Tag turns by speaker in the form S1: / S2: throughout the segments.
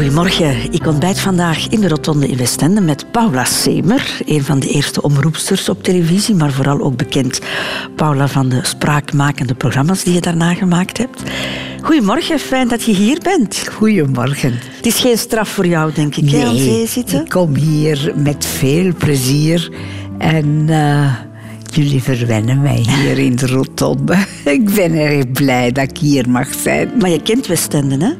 S1: Goedemorgen. Ik ontbijt vandaag in de Rotonde in Westende met Paula Semer, een van de eerste omroepsters op televisie, maar vooral ook bekend Paula van de spraakmakende programma's die je daarna gemaakt hebt. Goedemorgen, fijn dat je hier bent.
S2: Goedemorgen.
S1: Het is geen straf voor jou, denk ik, nee, zitten?
S2: ik kom hier met veel plezier en... Uh, Jullie verwennen mij hier in de Rotonde. Ik ben erg blij dat ik hier mag zijn.
S1: Maar je kent Westende, hè?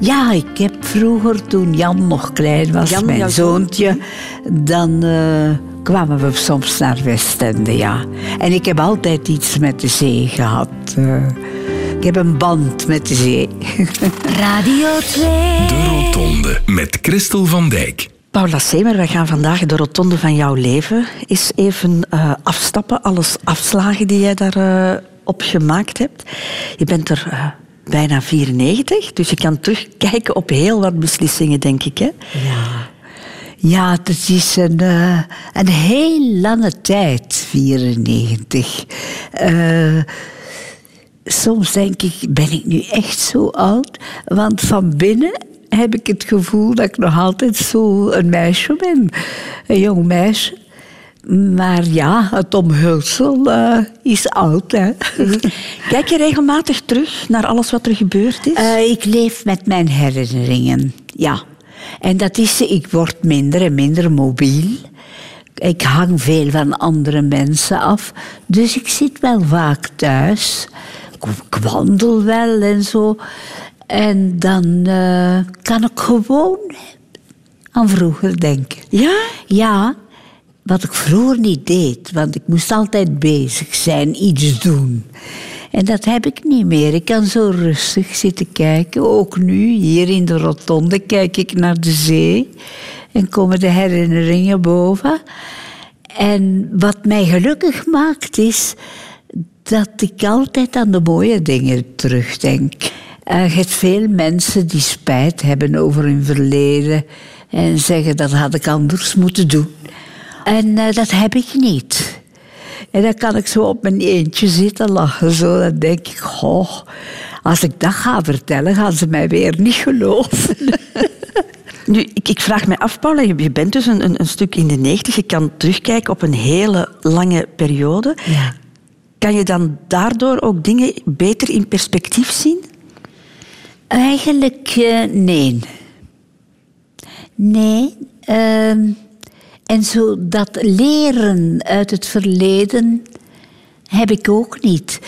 S2: Ja, ik heb vroeger, toen Jan nog klein was, mijn zoontje, dan uh, kwamen we soms naar Westende, ja. En ik heb altijd iets met de zee gehad. Uh, ik heb een band met de zee.
S3: Radio 2.
S4: De Rotonde met Christel van Dijk.
S1: Paula Semer, wij gaan vandaag de rotonde van jouw leven eens even uh, afstappen. Alles afslagen die jij daarop uh, op gemaakt hebt. Je bent er uh, bijna 94, dus je kan terugkijken op heel wat beslissingen, denk ik. Hè?
S2: Ja. Ja, het is een, uh, een heel lange tijd, 94. Uh, soms denk ik, ben ik nu echt zo oud? Want van binnen heb ik het gevoel dat ik nog altijd zo een meisje ben. Een jong meisje. Maar ja, het omhulsel uh, is oud. Hè.
S1: Kijk je regelmatig terug naar alles wat er gebeurd is?
S2: Uh, ik leef met mijn herinneringen, ja. En dat is, ik word minder en minder mobiel. Ik hang veel van andere mensen af. Dus ik zit wel vaak thuis. Ik wandel wel en zo. En dan uh, kan ik gewoon aan vroeger denken.
S1: Ja?
S2: Ja, wat ik vroeger niet deed. Want ik moest altijd bezig zijn, iets doen. En dat heb ik niet meer. Ik kan zo rustig zitten kijken. Ook nu, hier in de rotonde, kijk ik naar de zee. En komen de herinneringen boven. En wat mij gelukkig maakt, is dat ik altijd aan de mooie dingen terugdenk. Er je hebt veel mensen die spijt hebben over hun verleden en zeggen dat had ik anders moeten doen. En uh, dat heb ik niet. En dan kan ik zo op mijn eentje zitten lachen. Zo. Dan denk ik, goh, als ik dat ga vertellen, gaan ze mij weer niet geloven.
S1: Nu, ik, ik, vraag me af, Paula, je bent dus een, een, een, stuk in de negentig. Je kan terugkijken op een hele lange periode.
S2: Ja.
S1: Kan je dan daardoor ook dingen beter in perspectief zien?
S2: Eigenlijk uh, nee. Nee. Uh, en zo dat leren uit het verleden heb ik ook niet.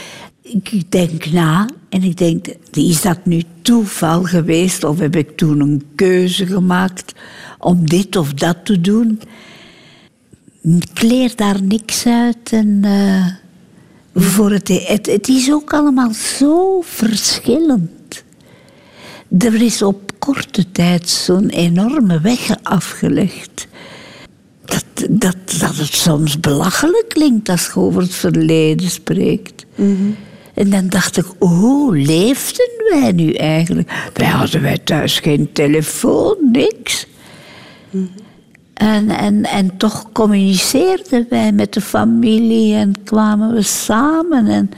S2: Ik denk na en ik denk, is dat nu toeval geweest of heb ik toen een keuze gemaakt om dit of dat te doen? Ik leer daar niks uit en uh, voor het, het, het is ook allemaal zo verschillend. Er is op korte tijd zo'n enorme weg afgelegd. Dat, dat, dat het soms belachelijk klinkt als je over het verleden spreekt.
S1: Mm -hmm.
S2: En dan dacht ik, hoe leefden wij nu eigenlijk? Wij hadden wij thuis geen telefoon, niks.
S1: Mm -hmm.
S2: En, en, en toch communiceerden wij met de familie en kwamen we samen. En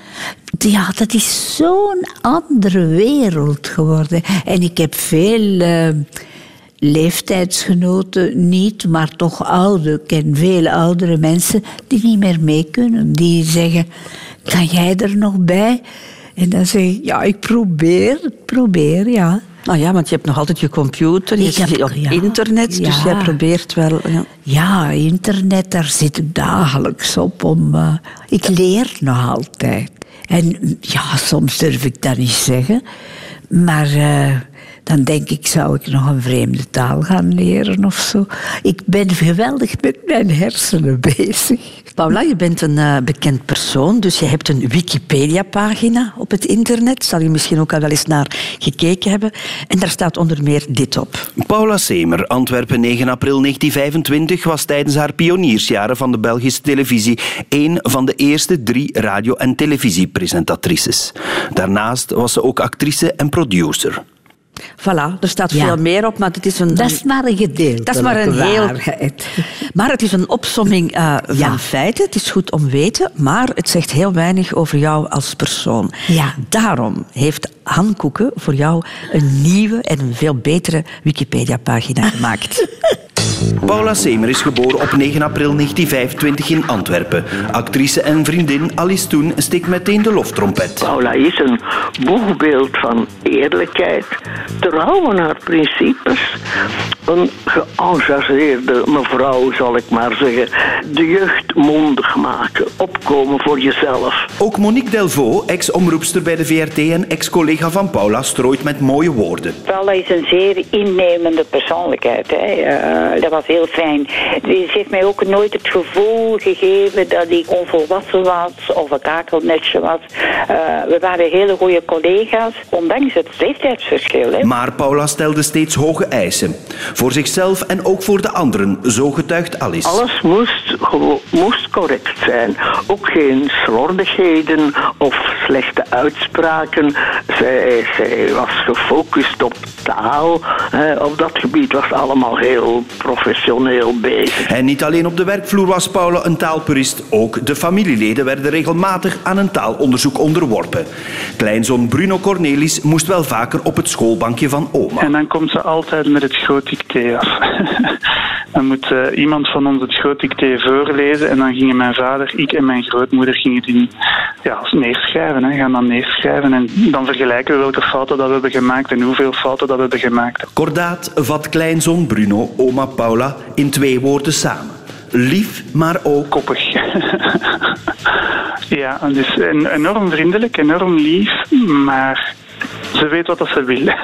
S2: ja, dat is zo'n andere wereld geworden. En ik heb veel uh, leeftijdsgenoten, niet, maar toch oude. Ik ken veel oudere mensen die niet meer mee kunnen. Die zeggen, kan jij er nog bij? En dan zeg ik, ja, ik probeer, ik probeer, ja.
S1: Nou ja, want je hebt nog altijd je computer, je zit op ja, internet, ja. dus jij probeert wel... Ja.
S2: ja. internet, daar zit ik dagelijks op. Om, uh, ik leer nog altijd. En ja, soms durf ik dat niet zeggen. Maar uh, dan denk ik, zou ik nog een vreemde taal gaan leren of zo. Ik ben geweldig met mijn hersenen bezig.
S1: Paula, je bent een uh, bekend persoon, dus je hebt een Wikipedia-pagina op het internet. Zal je misschien ook al wel eens naar gekeken hebben. En daar staat onder meer dit op.
S4: Paula Semer, Antwerpen 9 april 1925, was tijdens haar pioniersjaren van de Belgische televisie een van de eerste drie radio- en televisiepresentatrices. Daarnaast was ze ook actrice en producer.
S1: Voilà, er staat
S2: Ja.
S1: veel meer op, maar het is een...
S2: Dat is maar een gedeelte.
S1: Dat is maar een heel-
S2: waarheid.
S1: Maar het is een opsomming eh, van
S2: Ja.
S1: feiten. Het is goed om weten, maar het zegt heel weinig over jou als persoon.
S2: Ja.
S1: Daarom heeft Han Koeken voor jou een nieuwe en een veel betere Wikipedia-pagina gemaakt.
S4: Paula Semer is geboren op 9 april 1925 in Antwerpen. Actrice en vriendin Alice Toen steekt meteen de loftrompet.
S5: Paula is een boegbeeld van eerlijkheid, trouw aan haar principes. Een geëngageerde mevrouw, zal ik maar zeggen. De jeugd mondig maken, opkomen voor jezelf.
S4: Ook Monique Delvaux, ex-omroepster bij de VRT en ex-collega van Paula, strooit met mooie woorden.
S6: Paula is een zeer innemende persoonlijkheid. Hè. Eh, dat was heel fijn. Ze heeft mij ook nooit het gevoel gegeven dat ik onvolwassen was of een kakelnetje was. Eh, we waren hele goede collega's, ondanks het leeftijdsverschil. Hè.
S4: Maar Paula stelde steeds hoge eisen. Voor zichzelf en ook voor de anderen, zo getuigt Alice.
S5: Alles moest, moest correct zijn. Ook geen slordigheden of slechte uitspraken. Zij, zij was gefocust op taal. Hè. Op dat gebied was allemaal heel professioneel bezig.
S4: En niet alleen op de werkvloer was Paula een taalpurist, ook de familieleden werden regelmatig aan een taalonderzoek onderworpen. Kleinzoon Bruno Cornelis moest wel vaker op het schoolbankje van oma.
S7: En dan komt ze altijd met het schootdicté af. dan moet eh, iemand van ons het schootdicté voorlezen en dan gingen mijn vader, ik en mijn grootmoeder gingen die ja, neerschrijven. Hè, gaan dan neerschrijven en dan vergelijken we welke fouten dat we hebben gemaakt en hoeveel fouten dat we hebben gemaakt.
S4: Kordaat vat kleinzoon Bruno oma Paula in twee woorden samen. Lief, maar ook
S7: Koppig. ja, dus en- enorm vriendelijk, enorm lief, maar ze weet wat ze wil.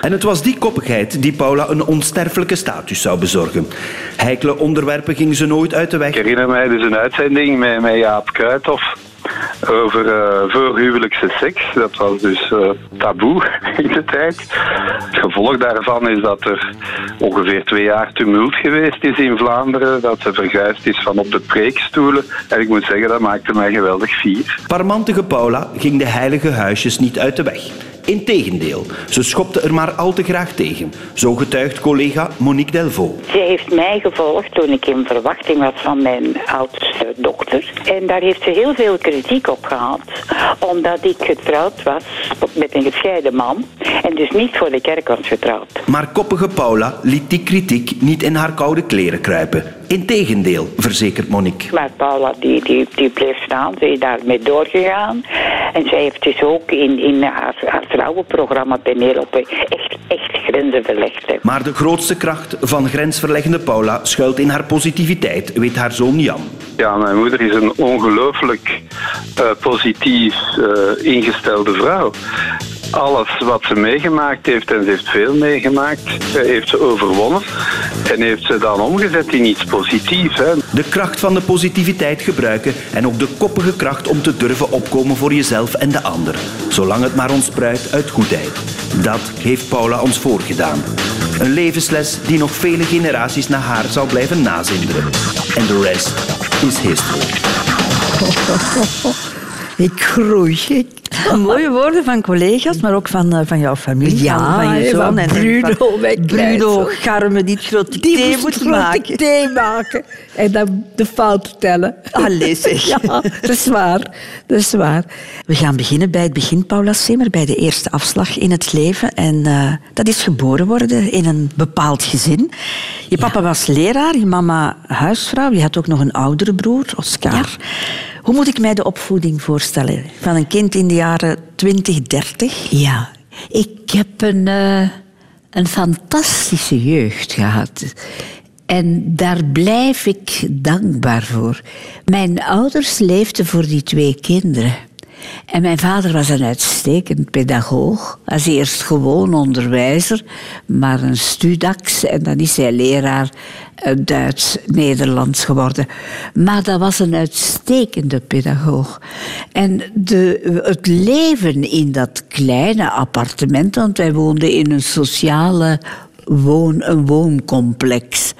S4: En het was die koppigheid die Paula een onsterfelijke status zou bezorgen. Heikele onderwerpen gingen ze nooit uit de weg.
S8: Ik herinner mij dus een uitzending met, met Jaap Kruithof over eh voorhuwelijkse seks. Dat was dus eh, taboe in de tijd. Het gevolg daarvan is dat er ongeveer twee jaar tumult geweest is in Vlaanderen. Dat ze verguisd is van op de preekstoelen. En ik moet zeggen, dat maakte mij geweldig fier.
S4: Parmantige Paula ging de heilige huisjes niet uit de weg. Integendeel, ze schopte er maar al te graag tegen. Zo getuigt collega Monique Delvaux.
S6: Zij heeft mij gevolgd toen ik in verwachting was van mijn oudste dochter. En daar heeft ze heel veel kritiek op gehad. Omdat ik getrouwd was met een gescheiden man. En dus niet voor de kerk was getrouwd.
S4: Maar koppige Paula liet die kritiek niet in haar koude kleren kruipen. Integendeel, verzekert Monique.
S6: Maar Paula die, die, die bleef staan, ze is daarmee doorgegaan. En zij heeft dus ook in, in haar, haar vrouwenprogramma Penelope echt, echt grenzen verlegd. hè.
S4: Maar de grootste kracht van grensverleggende Paula schuilt in haar positiviteit, weet haar zoon Jan.
S8: Ja, mijn moeder is een ongelooflijk eh, positief eh, ingestelde vrouw. Alles wat ze meegemaakt heeft, en ze heeft veel meegemaakt, eh, heeft ze overwonnen. En heeft ze dan omgezet in iets positiefs. Hè.
S4: De kracht van de positiviteit gebruiken en ook de koppige kracht om te durven opkomen voor jezelf en de ander. Zolang het maar ontspruit uit goedheid. Dat heeft Paula ons voorgedaan. Een levensles die nog vele generaties na haar zal blijven nazinderen. En de rest is history.
S2: Ik groei. Ik...
S1: Mooie woorden van collega's, maar ook van, eh, van jouw familie,
S2: Ja,
S1: van, van je
S2: en
S1: zoon.
S2: van
S1: en
S2: Bruno, mijn
S1: Bruno. Garme, die het grote
S2: Die
S1: thee moet maken.
S2: thee maken. En dan de fout tellen.
S1: Allee, zeg.
S2: Ja, dat is waar. Dat is waar.
S1: We gaan beginnen bij het begin, Paula Simmer, bij de eerste afslag in het leven. En eh, dat is geboren worden in een bepaald gezin. Je papa was leraar, je mama huisvrouw. Je had ook nog een oudere broer, Oscar. Hoe moet ik mij de opvoeding voorstellen van een kind in de jaren 20, 30?
S2: Ja, ik heb een, eh, een fantastische jeugd gehad. En daar blijf ik dankbaar voor. Mijn ouders leefden voor die twee kinderen. En mijn vader was een uitstekend pedagoog. Als eerst gewoon onderwijzer, maar een studax. En dan is hij leraar eh, Duits-Nederlands geworden. Maar dat was een uitstekende pedagoog. En de, het leven in dat kleine appartement, want wij woonden in een sociale woon, een wooncomplex.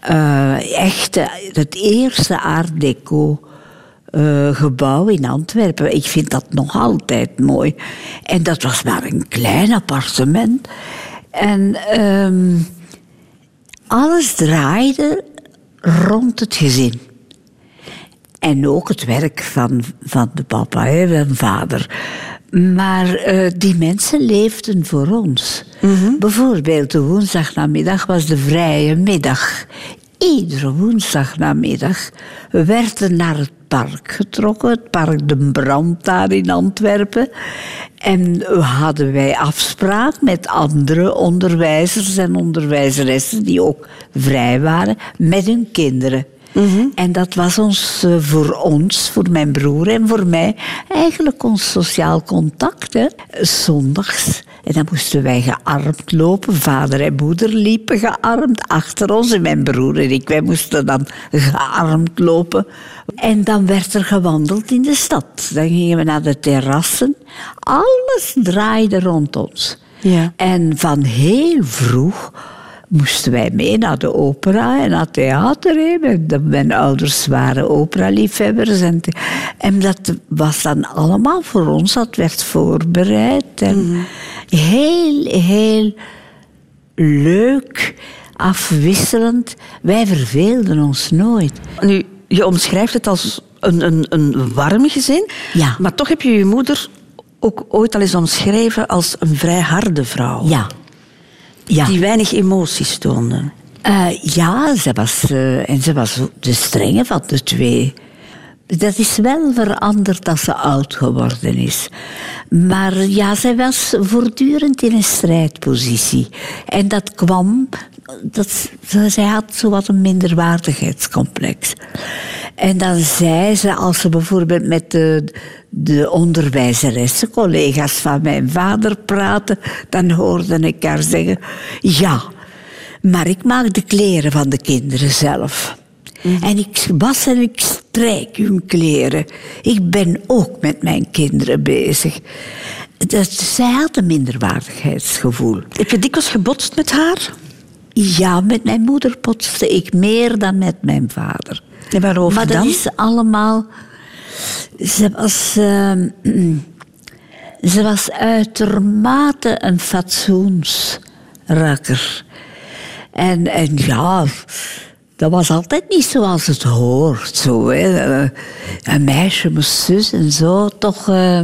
S2: Eh, echt eh, het eerste art eh, gebouw in Antwerpen. Ik vind dat nog altijd mooi. En dat was maar een klein appartement. En ehm, alles draaide rond het gezin. En ook het werk van, van de papa, mijn vader. Maar eh, die mensen leefden voor ons. Bijvoorbeeld de woensdagnamiddag was de vrije middag. Iedere woensdagnamiddag werd er naar het park getrokken. Het park De Brand daar in Antwerpen. En hadden wij afspraak met andere onderwijzers en onderwijzeressen die ook vrij waren met hun kinderen. En dat was ons, eh, voor ons, voor mijn broer en voor mij, eigenlijk ons sociaal contact. Hè. Zondags. En dan moesten wij gearmd lopen. Vader en moeder liepen gearmd achter ons. En mijn broer en ik, wij moesten dan gearmd lopen. En dan werd er gewandeld in de stad. Dan gingen we naar de terrassen. Alles draaide rond ons.
S1: Ja.
S2: En van heel vroeg moesten wij mee naar de opera en naar het theater. hè. Mijn- ouders waren operaliefhebbers. En, en dat was dan allemaal voor ons, dat werd voorbereid. En Heel, heel leuk, afwisselend. Wij verveelden ons nooit.
S1: Nu, je omschrijft het als een, een, een warm gezin.
S2: Ja.
S1: Maar toch heb je je moeder ook ooit al eens omschreven als een vrij harde vrouw.
S2: Ja. Ja.
S1: Die weinig emoties toonde.
S2: Eh, ja, ze was, eh, en ze was de strenge van de twee. Dat is wel veranderd als ze oud geworden is. Maar ja, zij was voortdurend in een strijdpositie. En dat kwam... Dat, zij had zo wat een minderwaardigheidscomplex. En dan zei ze, als ze bijvoorbeeld met de, de onderwijzeressen, collega's van mijn vader praten, dan hoorde ik haar zeggen... Ja, maar ik maak de kleren van de kinderen zelf. En ik was en ik strijk hun kleren. Ik ben ook met mijn kinderen bezig. Dat, zij had een minderwaardigheidsgevoel.
S1: Heb je dikwijls gebotst met haar?
S2: Ja, met mijn moeder potste ik meer dan met mijn vader.
S1: En waarover
S2: maar dat
S1: dan?
S2: is allemaal... Ze was... ehm, ze was uitermate een fatsoensrakker. En, en ja, dat was altijd niet zoals het hoort. Zo, hè. Eh, Een meisje moest zus en zo. Toch, eh,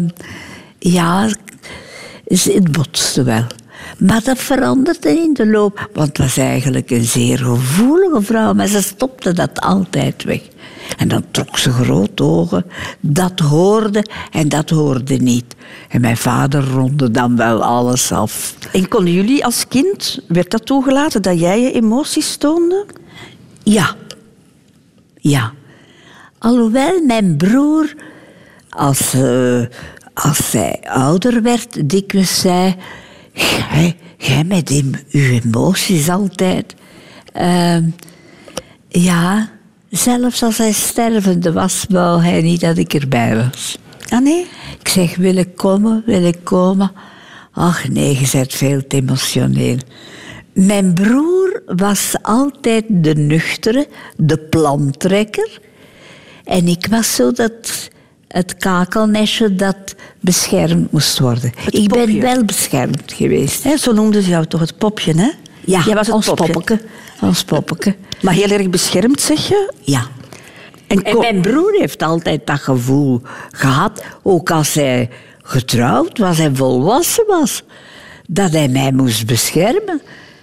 S2: ja, ze- het botste wel. Maar dat veranderde in de loop. Want het was eigenlijk een zeer gevoelige vrouw. Maar ze stopte dat altijd weg. En dan trok ze grote ogen. Dat hoorde en dat hoorde niet. En mijn vader ronde dan wel alles af.
S1: En konden jullie als kind, werd dat toegelaten dat jij je emoties toonde?
S2: Ja. Ja. Alhoewel mijn broer, als, eh, als zij ouder werd, dikwijls zei... Jij, jij met die, uw emoties altijd. Ehm, ja, zelfs als hij stervende was, wou hij niet dat ik erbij was.
S1: Ah nee?
S2: Ik zeg, wil ik komen, wil ik komen? Ach nee, je bent veel te emotioneel. Mijn broer was altijd de nuchtere, de plantrekker. En ik was zo dat het kakelnestje dat beschermd moest worden. ik ben wel beschermd geweest.
S1: Hè, zo noemden ze jou toch het popje, hè?
S2: Ja,
S1: Jij was het
S2: ons
S1: popje.
S2: poppeke. Ons poppeke.
S1: Maar heel erg beschermd, zeg je?
S2: Ja.
S1: En,
S2: En mijn broer heeft altijd dat gevoel gehad, ook als hij getrouwd was en volwassen was, dat hij mij moest beschermen.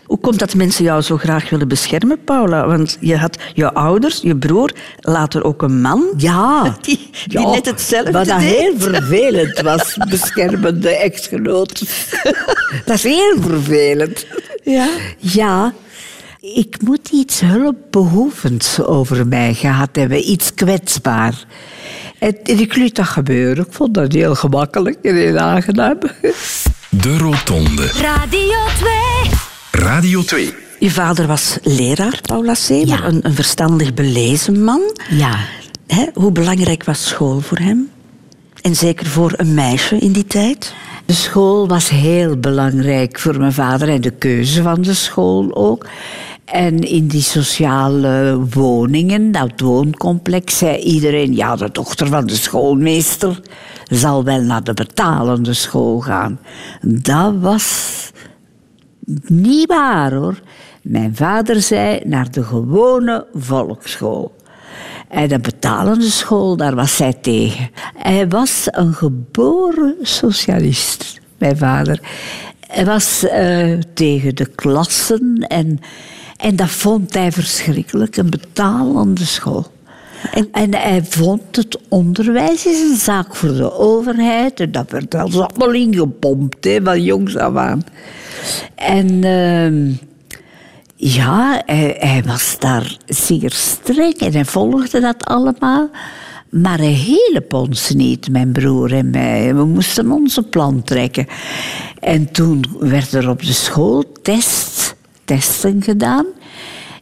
S1: Hoe komt dat mensen jou zo graag willen beschermen, Paula? Want je had je ouders, je broer, later ook een man.
S2: Ja,
S1: Die- die
S2: Ja,
S1: net hetzelfde
S2: Wat dat
S1: deed.
S2: heel vervelend was, beschermende echtgenoot. dat is heel vervelend.
S1: Ja.
S2: Ja, ik moet iets hulpbehoevends over mij gehad hebben, iets kwetsbaar. En, en ik liet dat gebeuren. Ik vond dat heel gemakkelijk en heel aangenaam.
S9: De Rotonde.
S3: Radio 2.
S9: Radio 2.
S1: Je vader was leraar, Paula Semer,
S2: Ja.
S1: een, een verstandig belezen man.
S2: Ja.
S1: Hè, hoe belangrijk was school voor hem? En zeker voor een meisje in die tijd?
S2: De school was heel belangrijk voor mijn vader en de keuze van de school ook. En in die sociale woningen, dat wooncomplex, zei iedereen... ja, de dochter van de schoolmeester zal wel naar de betalende school gaan. Dat was niet waar, hoor. Mijn vader zei naar de gewone volksschool. En de betalende school, daar was zij tegen. Hij was een geboren socialist, mijn vader. Hij was eh, tegen de klassen en, en dat vond hij verschrikkelijk, een betalende school. En, en hij vond het onderwijs is een zaak voor de overheid. En dat werd als allemaal ingepompt, hè, van jongs af aan. En ehm, ja, hij, was daar zeer streng en hij volgde dat allemaal. Maar hij hielp ons niet, mijn broer en mij. We moesten onze plan trekken. En toen werd er op de school test, testen gedaan.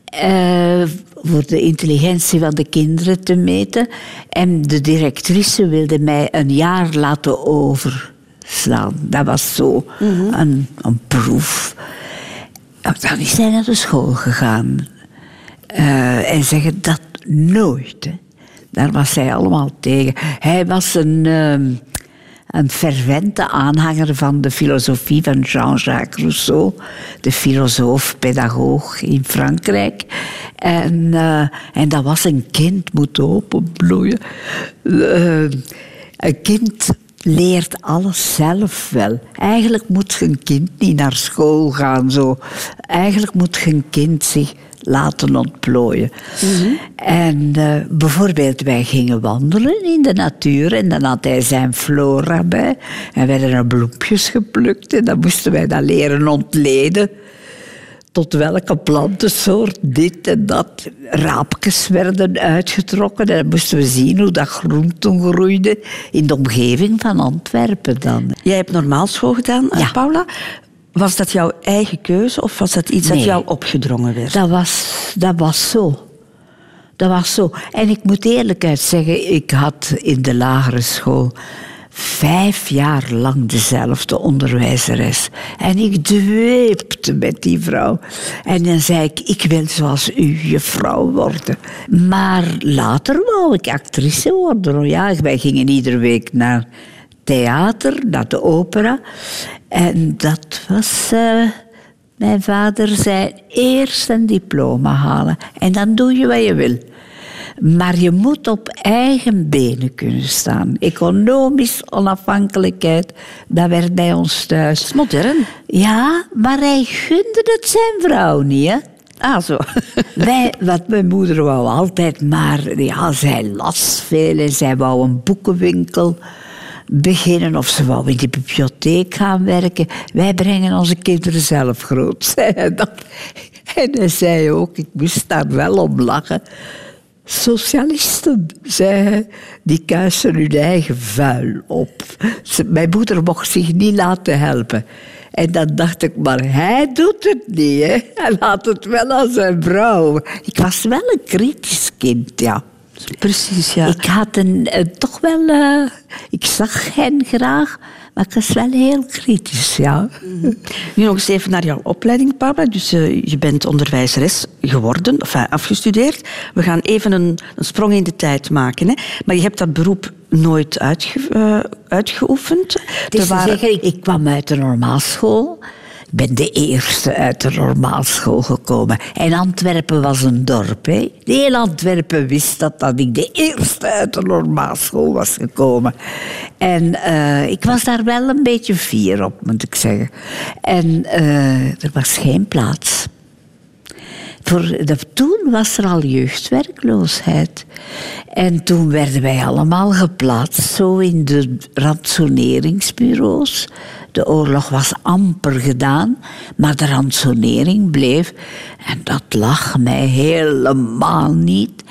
S2: eh, voor de intelligentie van de kinderen te meten. En de directrice wilde mij een jaar laten overslaan. Dat was zo een, een proef. Dan is hij naar de school gegaan. Eh, en zeggen dat nooit. Hè. Daar was hij allemaal tegen. Hij was een, ehm, een fervente aanhanger van de filosofie van Jean-Jacques Rousseau, de filosoof-pedagoog in Frankrijk. En, eh, en dat was een kind moet openbloeien. Eh, een kind leert alles zelf wel. Eigenlijk moet een kind niet naar school gaan. Zo. Eigenlijk moet een kind zich laten ontplooien. En eh, bijvoorbeeld, wij gingen wandelen in de natuur en dan had hij zijn flora bij. En werden er bloempjes geplukt en dan moesten wij dat leren ontleden. Tot welke plantensoort dit en dat. Raapjes werden uitgetrokken en dan moesten we zien hoe dat groenten groeide in de omgeving van Antwerpen dan.
S1: Jij hebt normaal school gedaan, eh,
S2: Ja.
S1: Paula. Was dat jouw eigen keuze of was dat iets dat jou opgedrongen werd?
S2: Dat was, dat was zo. Dat was zo. En ik moet eerlijk uit zeggen, ik had in de lagere school vijf jaar lang dezelfde onderwijzeres. En ik dweepte met die vrouw. En dan zei ik, ik wil zoals u je vrouw worden. Maar later wou ik actrice worden. Ja, wij gingen iedere week naar theater, naar de opera. En dat was... eh, mijn vader zei eerst een diploma halen en dan doe je wat je wil. Maar je moet op eigen benen kunnen staan. Economisch onafhankelijkheid, dat werd bij ons thuis.
S1: is modern.
S2: Ja, maar hij gunde het zijn vrouw niet, hè?
S1: Ah, zo.
S2: Wij, wat mijn moeder wou altijd maar, ja, zij las veel en zij wou een boekenwinkel beginnen of ze wou in de bibliotheek gaan werken. Wij brengen onze kinderen zelf groot, zei hij dan. En hij zei ook, ik moest daar wel om lachen. Socialisten, zei hij, die kuisen hun eigen vuil op. Mijn moeder mocht zich niet laten helpen. En dan dacht ik, maar hij doet het niet, hè. Hij laat het wel aan zijn vrouw. Ik was wel een kritisch kind, ja.
S1: Precies, ja.
S2: Ik had een, toch wel... eh, ik zag hen graag, maar ik was wel heel kritisch, ja.
S1: Nu nog eens even naar jouw opleiding, Paula. Dus eh, je bent onderwijzeres geworden, of afgestudeerd. We gaan even een, een sprong in de tijd maken. Hè. Maar je hebt dat beroep nooit uitge, eh, uitgeoefend.
S2: Het is
S1: Er
S2: te
S1: waren-
S2: zeggen, ik, ik kwam uit de normaalschool. Ik ben de eerste uit de normaalschool gekomen. En Antwerpen was een dorp. Hè. Heel Antwerpen wist dat, dat ik de eerste uit de normaalschool was gekomen. En eh, ik was daar wel een beetje fier op, moet ik zeggen. En eh, er was geen plaats. Voor de, toen was er al jeugdwerkloosheid. En toen werden wij allemaal geplaatst, zo in de ransoneringsbureaus. De oorlog was amper gedaan, maar de ransonering bleef. En dat lag mij helemaal niet.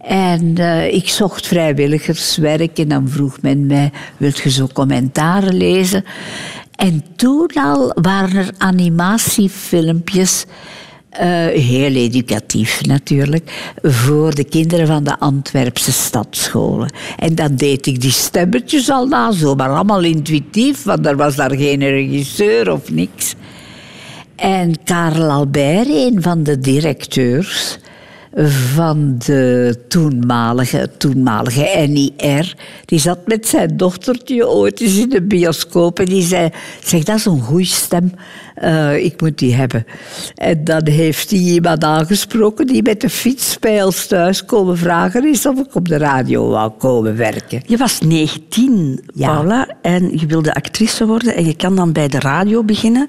S2: En eh, ik zocht vrijwilligerswerk en dan vroeg men mij, wilt je zo commentaren lezen? En toen al waren er animatiefilmpjes heel educatief natuurlijk, voor de kinderen van de Antwerpse stadsscholen. En dan deed ik die stemmetjes al na, zo, maar allemaal intuïtief, want er was daar geen regisseur of niks. En Karel Albert, een van de directeurs van de toenmalige, toenmalige NIR, die zat met zijn dochtertje ooit eens in de bioscoop en die zei, zeg dat is een goeie stem, Eh, ik moet die hebben. En dan heeft hij iemand aangesproken die met de fiets bij ons thuis komen vragen is of ik op de radio wou komen werken.
S1: Je was 19,
S2: Ja.
S1: Paula, en je wilde actrice worden en je kan dan bij de radio beginnen.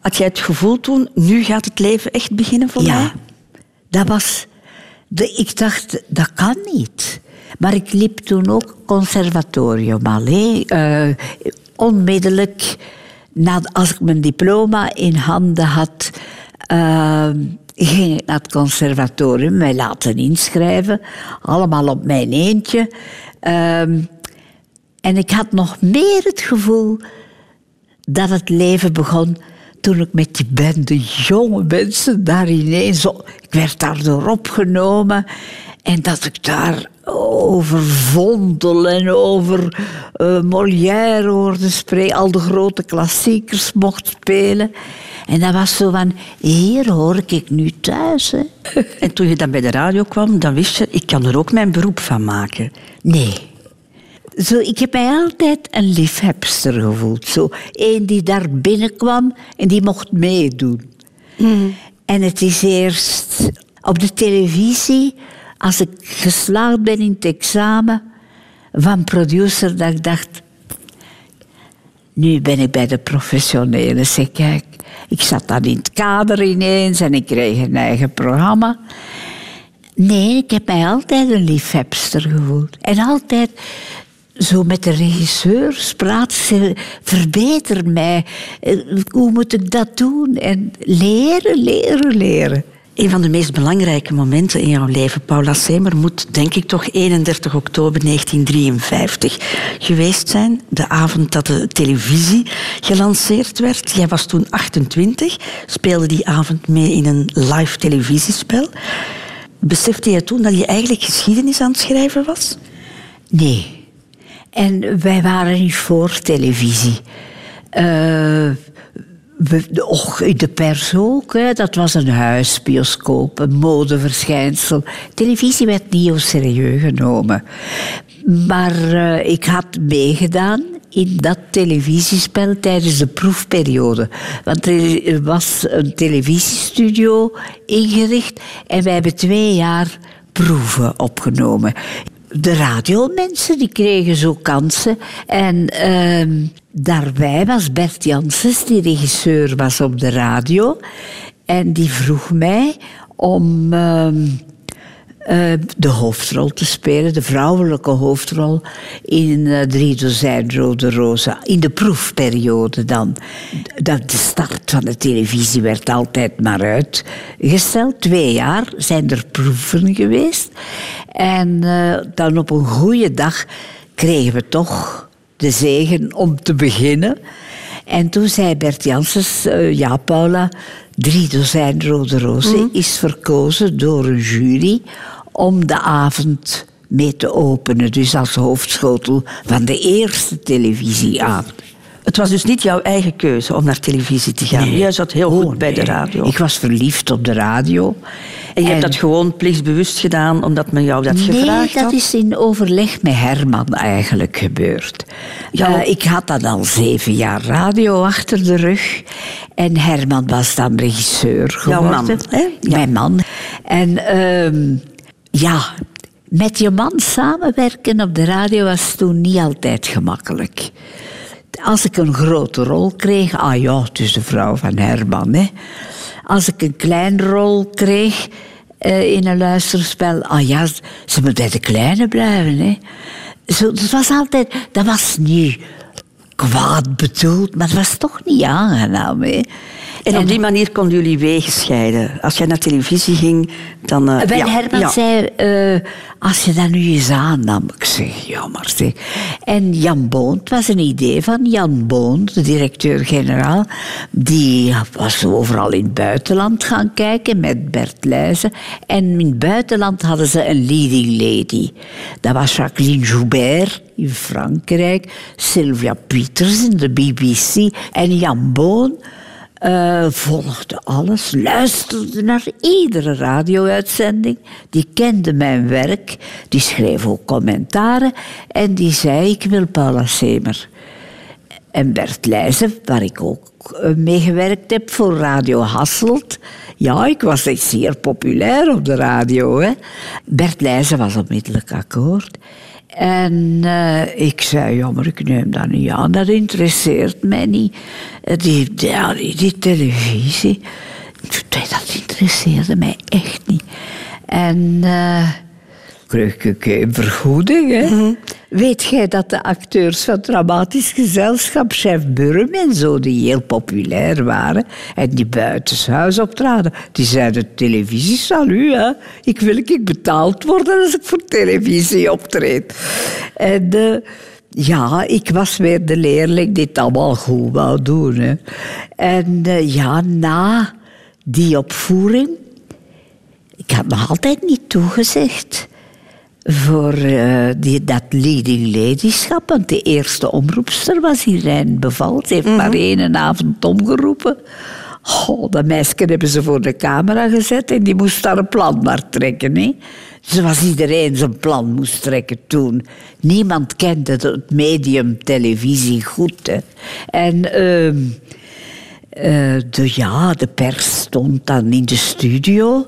S1: Had jij het gevoel toen, nu gaat het leven echt beginnen voor mij?
S2: Dat was. De, ik dacht, dat kan niet. Maar ik liep toen ook conservatorium al. hè. Eh, onmiddellijk, na, als ik mijn diploma in handen had, eh, ging ik naar het conservatorium, mij laten inschrijven. Allemaal op mijn eentje. Ehm, en ik had nog meer het gevoel dat het leven begon toen ik met die bende jonge mensen daar ineens... Ik werd daardoor opgenomen en dat ik daar over Vondel en over eh, Molière hoorde spreken. Al de grote klassiekers mocht spelen. En dat was zo van, hier hoor ik nu thuis. Hè.
S1: En toen je dan bij de radio kwam, dan wist je, ik kan er ook mijn beroep van maken.
S2: Nee. Zo, ik heb mij altijd een liefhebster gevoeld. Zo, een die daar binnenkwam en die mocht meedoen. En het is eerst op de televisie, als ik geslaagd ben in het examen van producer, dat ik dacht... Nu ben ik bij de professionele. Zeg, kijk, ik zat dan in het kader ineens en ik kreeg een eigen programma. Nee, ik heb mij altijd een liefhebster gevoeld. En altijd zo met de regisseurs praten. Ze verbeter mij. Eh, Hoe moet ik dat doen? En leren, leren, leren.
S1: Een van de meest belangrijke momenten in jouw leven, Paula Semer, moet denk ik toch 31 oktober 1953 geweest zijn. De avond dat de televisie gelanceerd werd. Jij was toen 28, speelde die avond mee in een live televisiespel. Besefte je toen dat je eigenlijk geschiedenis aan het schrijven was?
S2: Nee. En wij waren niet voor televisie. Eh, we, de- och, in de pers ook. Hè. Dat was een huisbioscoop, een modeverschijnsel. Televisie werd niet heel serieus genomen. Maar eh, ik had meegedaan in dat televisiespel tijdens de proefperiode. Want er was een televisiestudio ingericht en wij hebben twee jaar proeven opgenomen. De radiomensen die kregen zo kansen. En ehm, daarbij was Bert Janssens, die regisseur was op de radio. En die vroeg mij om ehm, eh, de hoofdrol te spelen, de vrouwelijke hoofdrol in eh, Drie dozijn Rode Rozen. In de proefperiode dan. Dat de start van de televisie werd altijd maar uitgesteld. Twee jaar zijn er proeven geweest. En eh, dan op een goede dag kregen we toch de zegen om te beginnen. En toen zei Bert Janssens, eh, ja Paula, drie dozijn rode rozen is verkozen door een jury om de avond mee te openen. Dus als hoofdschotel van de eerste televisie aan.
S1: Het was dus niet jouw eigen keuze om naar televisie te gaan. Jij zat heel goed
S2: Oh,
S1: bij de
S2: nee.
S1: radio.
S2: Ik was verliefd op de radio.
S1: En je hebt dat gewoon plichtsbewust gedaan omdat men jou dat
S2: Nee,
S1: gevraagd
S2: dat
S1: had?
S2: is in overleg met Herman eigenlijk gebeurd.
S1: Ja.
S2: Eh, ik had dan al zeven jaar radio achter de rug. En Herman was dan regisseur
S1: Jouw
S2: geworden.
S1: man, hè? Ja.
S2: Mijn man. En ehm, ja, met je man samenwerken op de radio was toen niet altijd gemakkelijk. Als ik een grote rol kreeg, ah ja, het is de vrouw van Herman. Hè. Als ik een kleine rol kreeg eh, in een luisterspel, ah ja, ze moet bij de kleine blijven. Hè. Zo, dat was altijd, dat was niet kwaad bedoeld, maar het was toch niet aangenaam. Hè.
S1: En op die manier konden jullie wegen scheiden. Als jij naar televisie ging, dan... eh,
S2: Wel,
S1: ja,
S2: Herman
S1: ja.
S2: zei, eh, als je dat nu eens aannam. Ik zeg, jammer. En Jan Boon, het was een idee van Jan Boon, de directeur-generaal. Die was overal in het buitenland gaan kijken met Bert Leijzen. En in het buitenland hadden ze een leading lady. Dat was Jacqueline Joubert in Frankrijk. Sylvia Peters in de BBC. En Jan Boon eh, volgde alles, luisterde naar iedere radio-uitzending. Die kende mijn werk, die schreef ook commentaren en die zei: Ik wil Paula Semer. En Bert Leijzen, waar ik ook eh, mee gewerkt heb voor Radio Hasselt. Ja, ik was echt zeer populair op de radio. Hè. Bert Leijzen was onmiddellijk akkoord. En eh, ik zei, jammer, ik neem dat niet aan, dat interesseert mij niet. Die, ja, die, televisie, dat interesseerde mij echt niet. En eh kreeg ik een vergoeding. Hè? Weet jij dat de acteurs van Dramatisch Gezelschap, chef Burm en zo, die heel populair waren en die buitenshuis optraden, die zeiden: televisie, salu, hè? ik wil ik betaald worden als ik voor televisie optreed. En eh, ja, ik was weer de leerling die het allemaal goed wou doen. Hè? En eh, ja, na die opvoering, ik had nog altijd niet toegezegd voor eh, die, dat leading ladyschap. Want de eerste omroepster was Irene Beval. Ze heeft maar één avond omgeroepen. Oh, dat meisje hebben ze voor de camera gezet en die moest daar een plan maar trekken. Hè? Zoals iedereen zijn plan moest trekken toen. Niemand kende het medium televisie goed. Hè? En... ehm, eh, de, ja, de pers stond dan in de studio.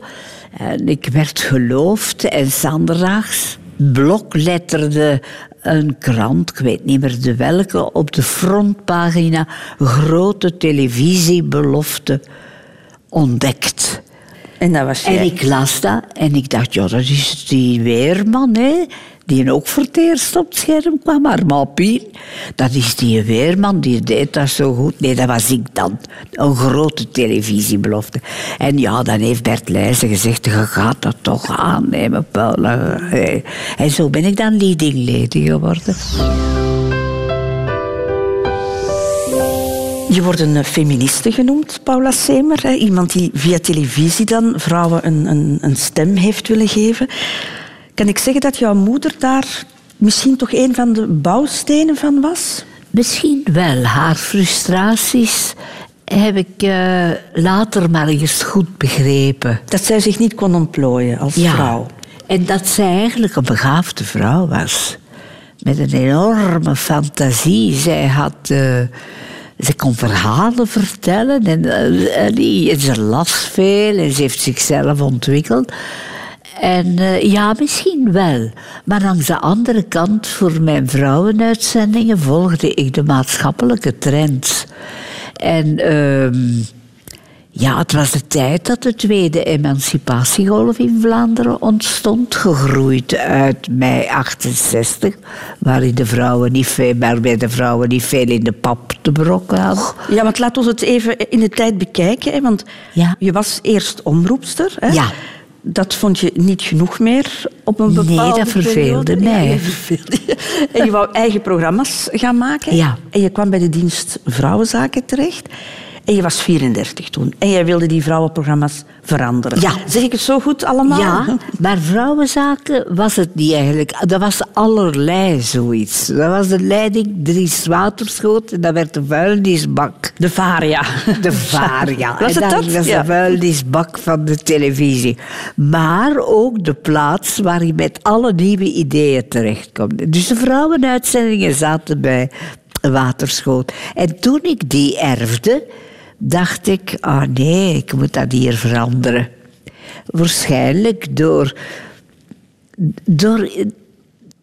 S2: En ik werd geloofd. En zanderdaags blokletterde een krant, ik weet niet meer de welke, op de frontpagina grote televisiebelofte ontdekt.
S1: En dat was jij.
S2: En ik las dat en ik dacht, ja, dat is die weerman, hè. Die ook voor op het scherm kwam, maar Mapien. Dat is die weerman, die deed dat zo goed. Nee, dat was ik dan. Een grote televisiebelofte. En ja, dan heeft Bert Leijzen gezegd, je gaat dat toch aannemen, Paula. Hey. En zo ben ik dan leading lady geworden.
S1: Je wordt een eh, feministe genoemd, Paula Semer. Iemand die via televisie dan vrouwen een, een, een stem heeft willen geven. Kan ik zeggen dat jouw moeder daar misschien toch een van de bouwstenen van was?
S2: Misschien wel. Haar frustraties heb ik eh, later maar eens goed begrepen.
S1: Dat zij zich niet kon ontplooien als vrouw.
S2: En dat zij eigenlijk een begaafde vrouw was. Met een enorme fantasie. Zij had... eh, ze kon verhalen vertellen en, eh, en, die- en ze las veel en ze heeft zichzelf ontwikkeld. En eh, ja, misschien wel. Maar langs de andere kant, voor mijn vrouwenuitzendingen, volgde ik de maatschappelijke trends. En ehm, ja, het was de tijd dat de tweede emancipatiegolf in Vlaanderen ontstond, gegroeid uit mei 68, waarin de vrouwen niet veel, waarbij de vrouwen niet veel in de pap te brokken hadden.
S1: Ja, want laat ons het even in de tijd bekijken. Hè? Want
S2: Ja.
S1: je was eerst omroepster. Hè?
S2: Ja.
S1: Dat vond je niet genoeg meer op een
S2: Nee,
S1: bepaalde
S2: dat verveelde
S1: periode.
S2: mij.
S1: Ja, dat verveelde je. En je wou eigen programma's gaan maken.
S2: Ja.
S1: En je kwam bij de dienst Vrouwenzaken terecht. En je was 34 toen. En jij wilde die vrouwenprogramma's veranderen.
S2: Ja.
S1: Zeg ik het zo goed allemaal?
S2: Ja, maar vrouwenzaken was het niet eigenlijk. Dat was allerlei zoiets. Dat was de leiding Dries Waterschoot en dat werd de vuilnisbak.
S1: De Varia.
S2: De Varia.
S1: Was het dat?
S2: was
S1: Ja.
S2: de vuilnisbak van de televisie. Maar ook de plaats waar je met alle nieuwe ideeën terechtkomt. Dus de vrouwenuitzendingen zaten bij Waterschoot. En toen ik die erfde, dacht ik... Ah nee, ik moet dat hier veranderen. Waarschijnlijk door... door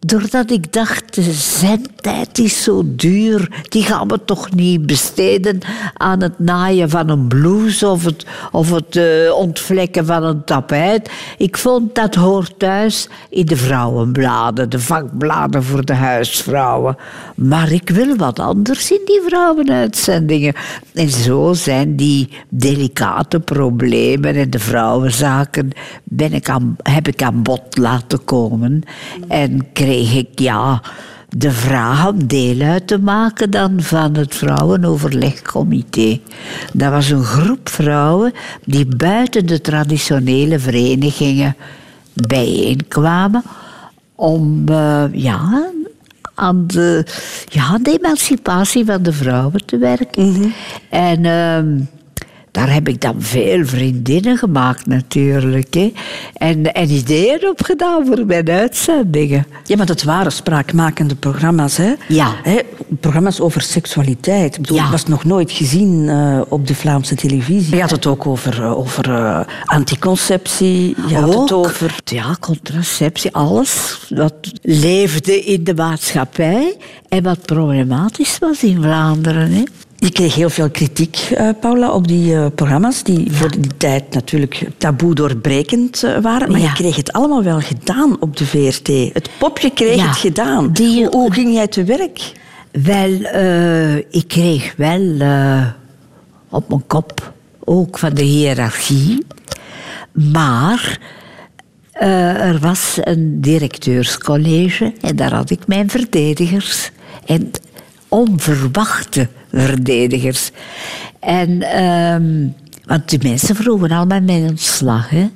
S2: Doordat ik dacht, de zendtijd is zo duur, die gaan we toch niet besteden aan het naaien van een blouse of het, of het eh, ontvlekken van een tapijt. Ik vond dat hoort thuis in de vrouwenbladen, de vakbladen voor de huisvrouwen. Maar ik wil wat anders in die vrouwenuitzendingen. En zo zijn die delicate problemen en de vrouwenzaken ben ik aan, heb ik aan bod laten komen. En kreeg ik ja, de vraag om deel uit te maken dan van het Vrouwenoverlegcomité. Dat was een groep vrouwen die buiten de traditionele verenigingen bijeenkwamen om eh, ja, aan de, ja, de emancipatie van de vrouwen te werken. En ehm, daar heb ik dan veel vriendinnen gemaakt natuurlijk. Hè. En, en ideeën opgedaan voor mijn uitzendingen.
S1: Ja, maar dat waren spraakmakende programma's, hè?
S2: Ja.
S1: Hè, programma's over seksualiteit. Ik bedoel,
S2: Ja.
S1: was nog nooit gezien eh, op de Vlaamse televisie. Je had het ook over, eh, over eh, anticonceptie. Je had het
S2: Ook,
S1: over...
S2: Ja, contraceptie, alles wat leefde in de maatschappij en wat problematisch was in Vlaanderen. Hè.
S1: Je kreeg heel veel kritiek, eh, Paula, op die eh, programma's, die voor die tijd natuurlijk taboe doorbrekend eh, waren. Maar
S2: Ja.
S1: je kreeg het allemaal wel gedaan op de VRT. Het popje kreeg
S2: Ja.
S1: het gedaan.
S2: Die-
S1: hoe, hoe ging jij te werk?
S2: Wel, ik kreeg wel op mijn kop ook van de hiërarchie. Maar er was een directeurscollege en daar had ik mijn verdedigers. En onverwachte verdedigers. En, ehm, want die mensen vroegen allemaal mijn ontslag. Hè.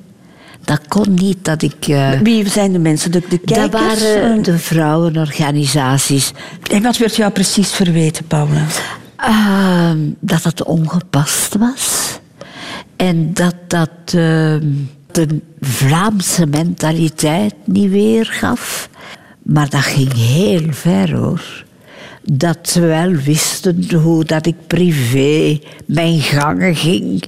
S2: Dat kon niet dat ik... eh,
S1: Wie zijn de mensen? De, de kijkers?
S2: dat waren
S1: Eh,
S2: de vrouwenorganisaties.
S1: En wat werd jou precies verweten, Paula?
S2: Ehm, dat het ongepast was. En dat dat ehm, de Vlaamse mentaliteit niet weergaf. Maar dat ging heel ver hoor. Dat ze wel wisten hoe dat ik privé mijn gangen ging.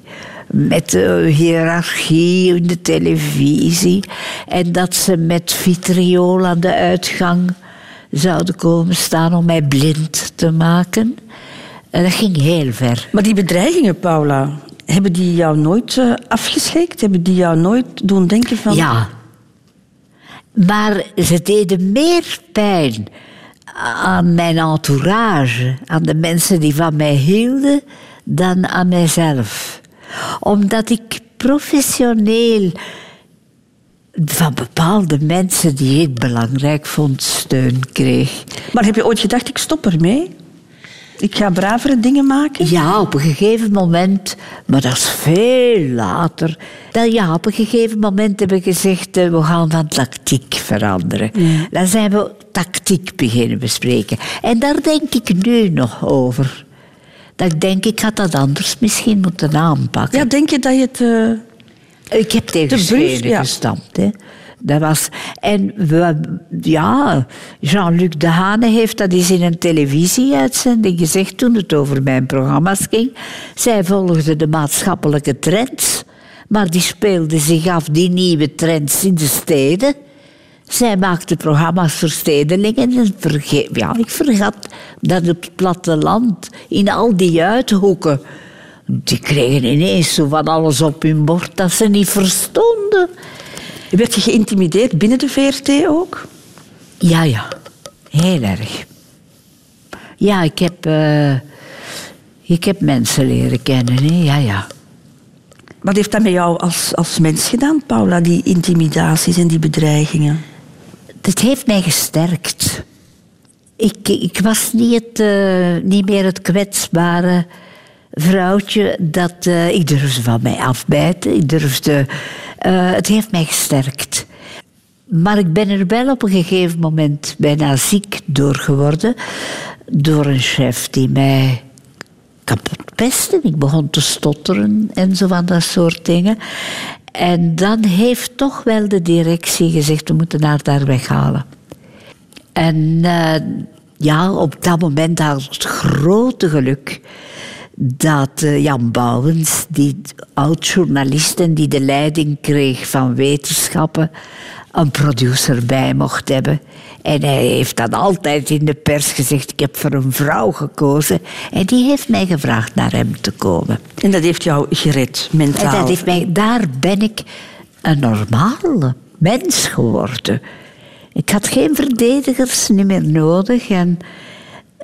S2: Met de hiërarchie in de televisie. En dat ze met vitriool aan de uitgang zouden komen staan om mij blind te maken. En dat ging heel ver.
S1: Maar die bedreigingen, Paula, hebben die jou nooit eh, afgeschrikt? Hebben die jou nooit doen denken van...
S2: Ja. Maar ze deden meer pijn aan mijn entourage, aan de mensen die van mij hielden, dan aan mijzelf. Omdat ik professioneel van bepaalde mensen die ik belangrijk vond steun kreeg.
S1: Maar heb je ooit gedacht, ik stop ermee? Ik ga bravere dingen maken?
S2: Ja, op een gegeven moment, maar dat is veel later. Dat, ja, op een gegeven moment hebben we gezegd, eh, we gaan van tactiek veranderen. Dan zijn we tactiek beginnen bespreken. En daar denk ik nu nog over. Dat ik denk, ik had dat anders misschien moeten aanpakken.
S1: Ja, denk je dat je het... eh,
S2: Ik heb tegen
S1: brief,
S2: Schenen
S1: ja.
S2: gestampt. Hè. Dat was, en ja, Jean-Luc Dehane heeft dat eens in een televisieuitzending gezegd toen het over mijn programma's ging. Zij volgde de maatschappelijke trends, maar die speelden zich af, die nieuwe trends, in de steden. Zij maakte programma's voor stedelingen en ja, ik vergat dat het platteland, in al die uithoeken, die kregen ineens zo van alles op hun bord dat ze niet verstonden.
S1: Werd je geïntimideerd binnen de VRT ook?
S2: Ja, ja. Heel erg. Ja, ik heb, eh, ik heb mensen leren kennen, hè. ja, ja.
S1: Wat heeft dat met jou als, als mens gedaan, Paula, die intimidaties en die bedreigingen?
S2: Het heeft mij gesterkt. Ik, ik was niet, het, eh, niet meer het kwetsbare vrouwtje dat... eh, ik durfde van mij afbijten. Ik durfde... eh, het heeft mij gesterkt. Maar ik ben er wel op een gegeven moment bijna ziek door geworden. Door een chef die mij kapot pestte. Ik begon te stotteren en zo van dat soort dingen. En dan heeft toch wel de directie gezegd, we moeten haar daar weghalen. En eh, ja, op dat moment had het grote geluk dat eh, Jan Bouwens, die oud-journalist en die de leiding kreeg van wetenschappen, een producer bij mocht hebben. En hij heeft dan altijd in de pers gezegd, ik heb voor een vrouw gekozen. En die heeft mij gevraagd naar hem te komen.
S1: En dat heeft jou gered, mentaal.
S2: En dat heeft mij, daar ben ik een normale mens geworden. Ik had geen verdedigers niet meer nodig. En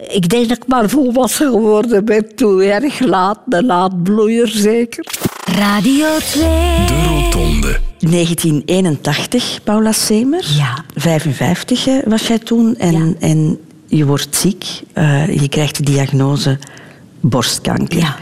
S2: ik denk dat ik maar volwassen geworden ben toen. Erg laat, een laatbloeier zeker.
S3: Radio 2.
S9: De Rotonde.
S1: 1981, Paula Semer.
S2: Ja.
S1: 55 hè, was jij toen. En,
S2: Ja.
S1: en je wordt ziek. Eh, je krijgt de diagnose borstkanker.
S2: Ja.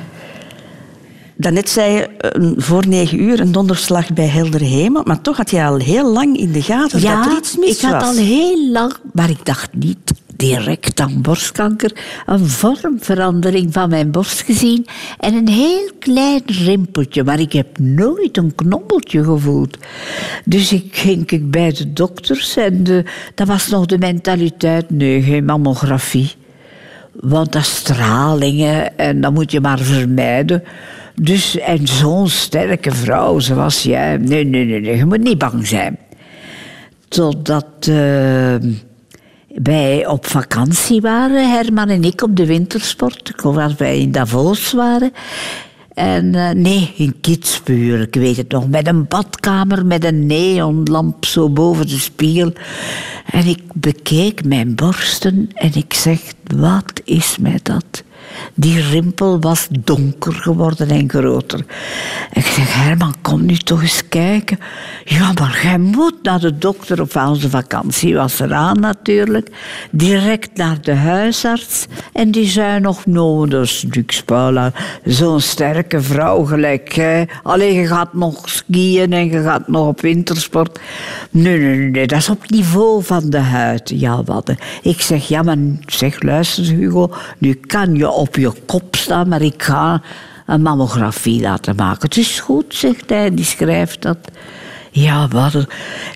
S1: Daarnet zei je voor negen uur een donderslag bij heldere hemel. Maar toch had je al heel lang in de gaten dat er iets mis
S2: ik had
S1: was.
S2: al heel lang, maar ik dacht niet, direct aan borstkanker een vormverandering van mijn borst gezien en een heel klein rimpeltje, maar ik heb nooit een knobbeltje gevoeld. Dus ik ging ik bij de dokters en de, dat was nog de mentaliteit, nee, geen mammografie. Want dat stralingen en dat moet je maar vermijden. Dus, en zo'n sterke vrouw zoals jij, nee, nee, nee, nee, je moet niet bang zijn. Totdat uh, wij op vakantie waren, Herman en ik, op de wintersport. Dat wij in Davos waren. En uh, nee, in Kitzbühel, ik weet het nog. Met een badkamer met een neonlamp zo boven de spiegel. En ik bekeek mijn borsten en ik zeg, wat is mij dat? Die rimpel was donker geworden en groter. Ik zeg, Herman, kom nu toch eens kijken. Ja, maar jij moet naar de dokter op onze vakantie. Was eraan natuurlijk. Direct naar de huisarts. En die zei nog, no, dat is. Zo'n sterke vrouw gelijk jij. Alleen, je gaat nog skiën en je gaat nog op wintersport. Nee, nee, nee, dat is op niveau van de huid. Ja, wat. Ik zeg, ja, maar zeg, luister Hugo, nu kan je op je kop staan, maar ik ga een mammografie laten maken. Het is goed, zegt hij, die schrijft dat. Ja, wat,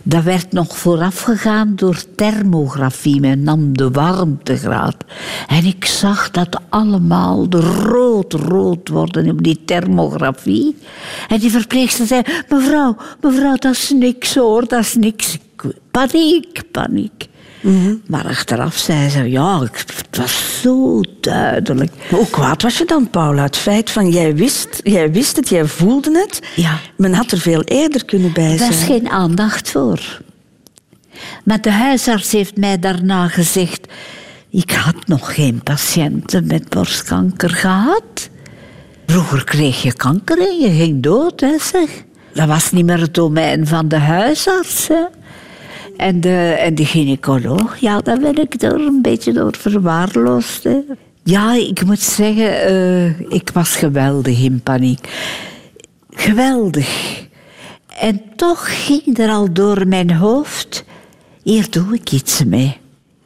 S2: dat werd nog voorafgegaan door thermografie. Men nam de warmtegraad. En ik zag dat allemaal rood-rood worden op die thermografie. En die verpleegster zei, mevrouw, mevrouw, dat is niks hoor, dat is niks. Paniek, paniek. Maar achteraf zei ze, ja, het was zo duidelijk.
S1: Hoe kwaad was je dan, Paula? Het feit van, jij wist, jij wist het, jij voelde het.
S2: Ja.
S1: Men had er veel eerder kunnen bij zijn.
S2: Daar is geen aandacht voor. Maar de huisarts heeft mij daarna gezegd... Ik had nog geen patiënten met borstkanker gehad. Vroeger kreeg je kanker en je ging dood, hè, zeg. Dat was niet meer het domein van de huisarts, hè. En de, en de gynaecoloog, ja, daar ben ik door een beetje door verwaarloosd. Ja, ik moet zeggen, uh, ik was geweldig in paniek. Geweldig. En toch ging er al door mijn hoofd, hier doe ik iets mee.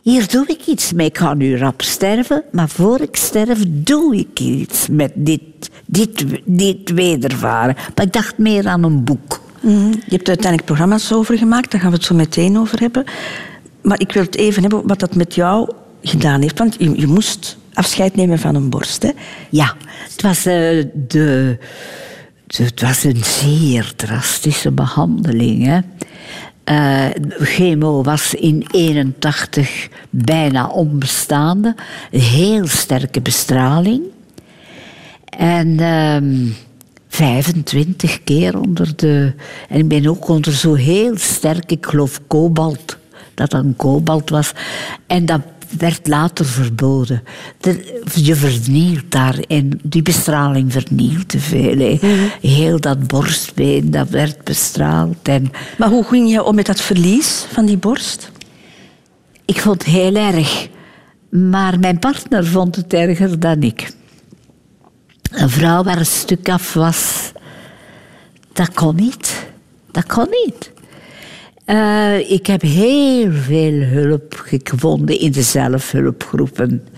S2: Hier doe ik iets mee. Ik ga nu rap sterven, maar voor ik sterf doe ik iets met dit, dit, dit wedervaren. Maar ik dacht meer aan een boek.
S1: Mm, je hebt uiteindelijk programma's over gemaakt, daar gaan we het zo meteen over hebben. Maar ik wil het even hebben wat dat met jou gedaan heeft. Want je, je moest afscheid nemen van een borst. Hè?
S2: Ja, het was, uh, de, het was een zeer drastische behandeling. Hè? Uh, chemo was in 81 bijna onbestaande. Heel sterke bestraling. En... Uh, 25 keer onder de. En ik ben ook onder zo heel sterk, ik geloof kobalt, dat dat een kobalt was. En dat werd later verboden. je vernielt daar en die bestraling vernielt te veel. Mhm. Heel dat borstbeen, dat werd bestraald. En...
S1: Maar hoe ging je om met dat verlies van die borst?
S2: Ik vond het heel erg. Maar mijn partner vond het erger dan ik. Een vrouw waar een stuk af was, dat kon niet. Dat kon niet. Uh, ik heb heel veel hulp gevonden in de zelfhulpgroepen.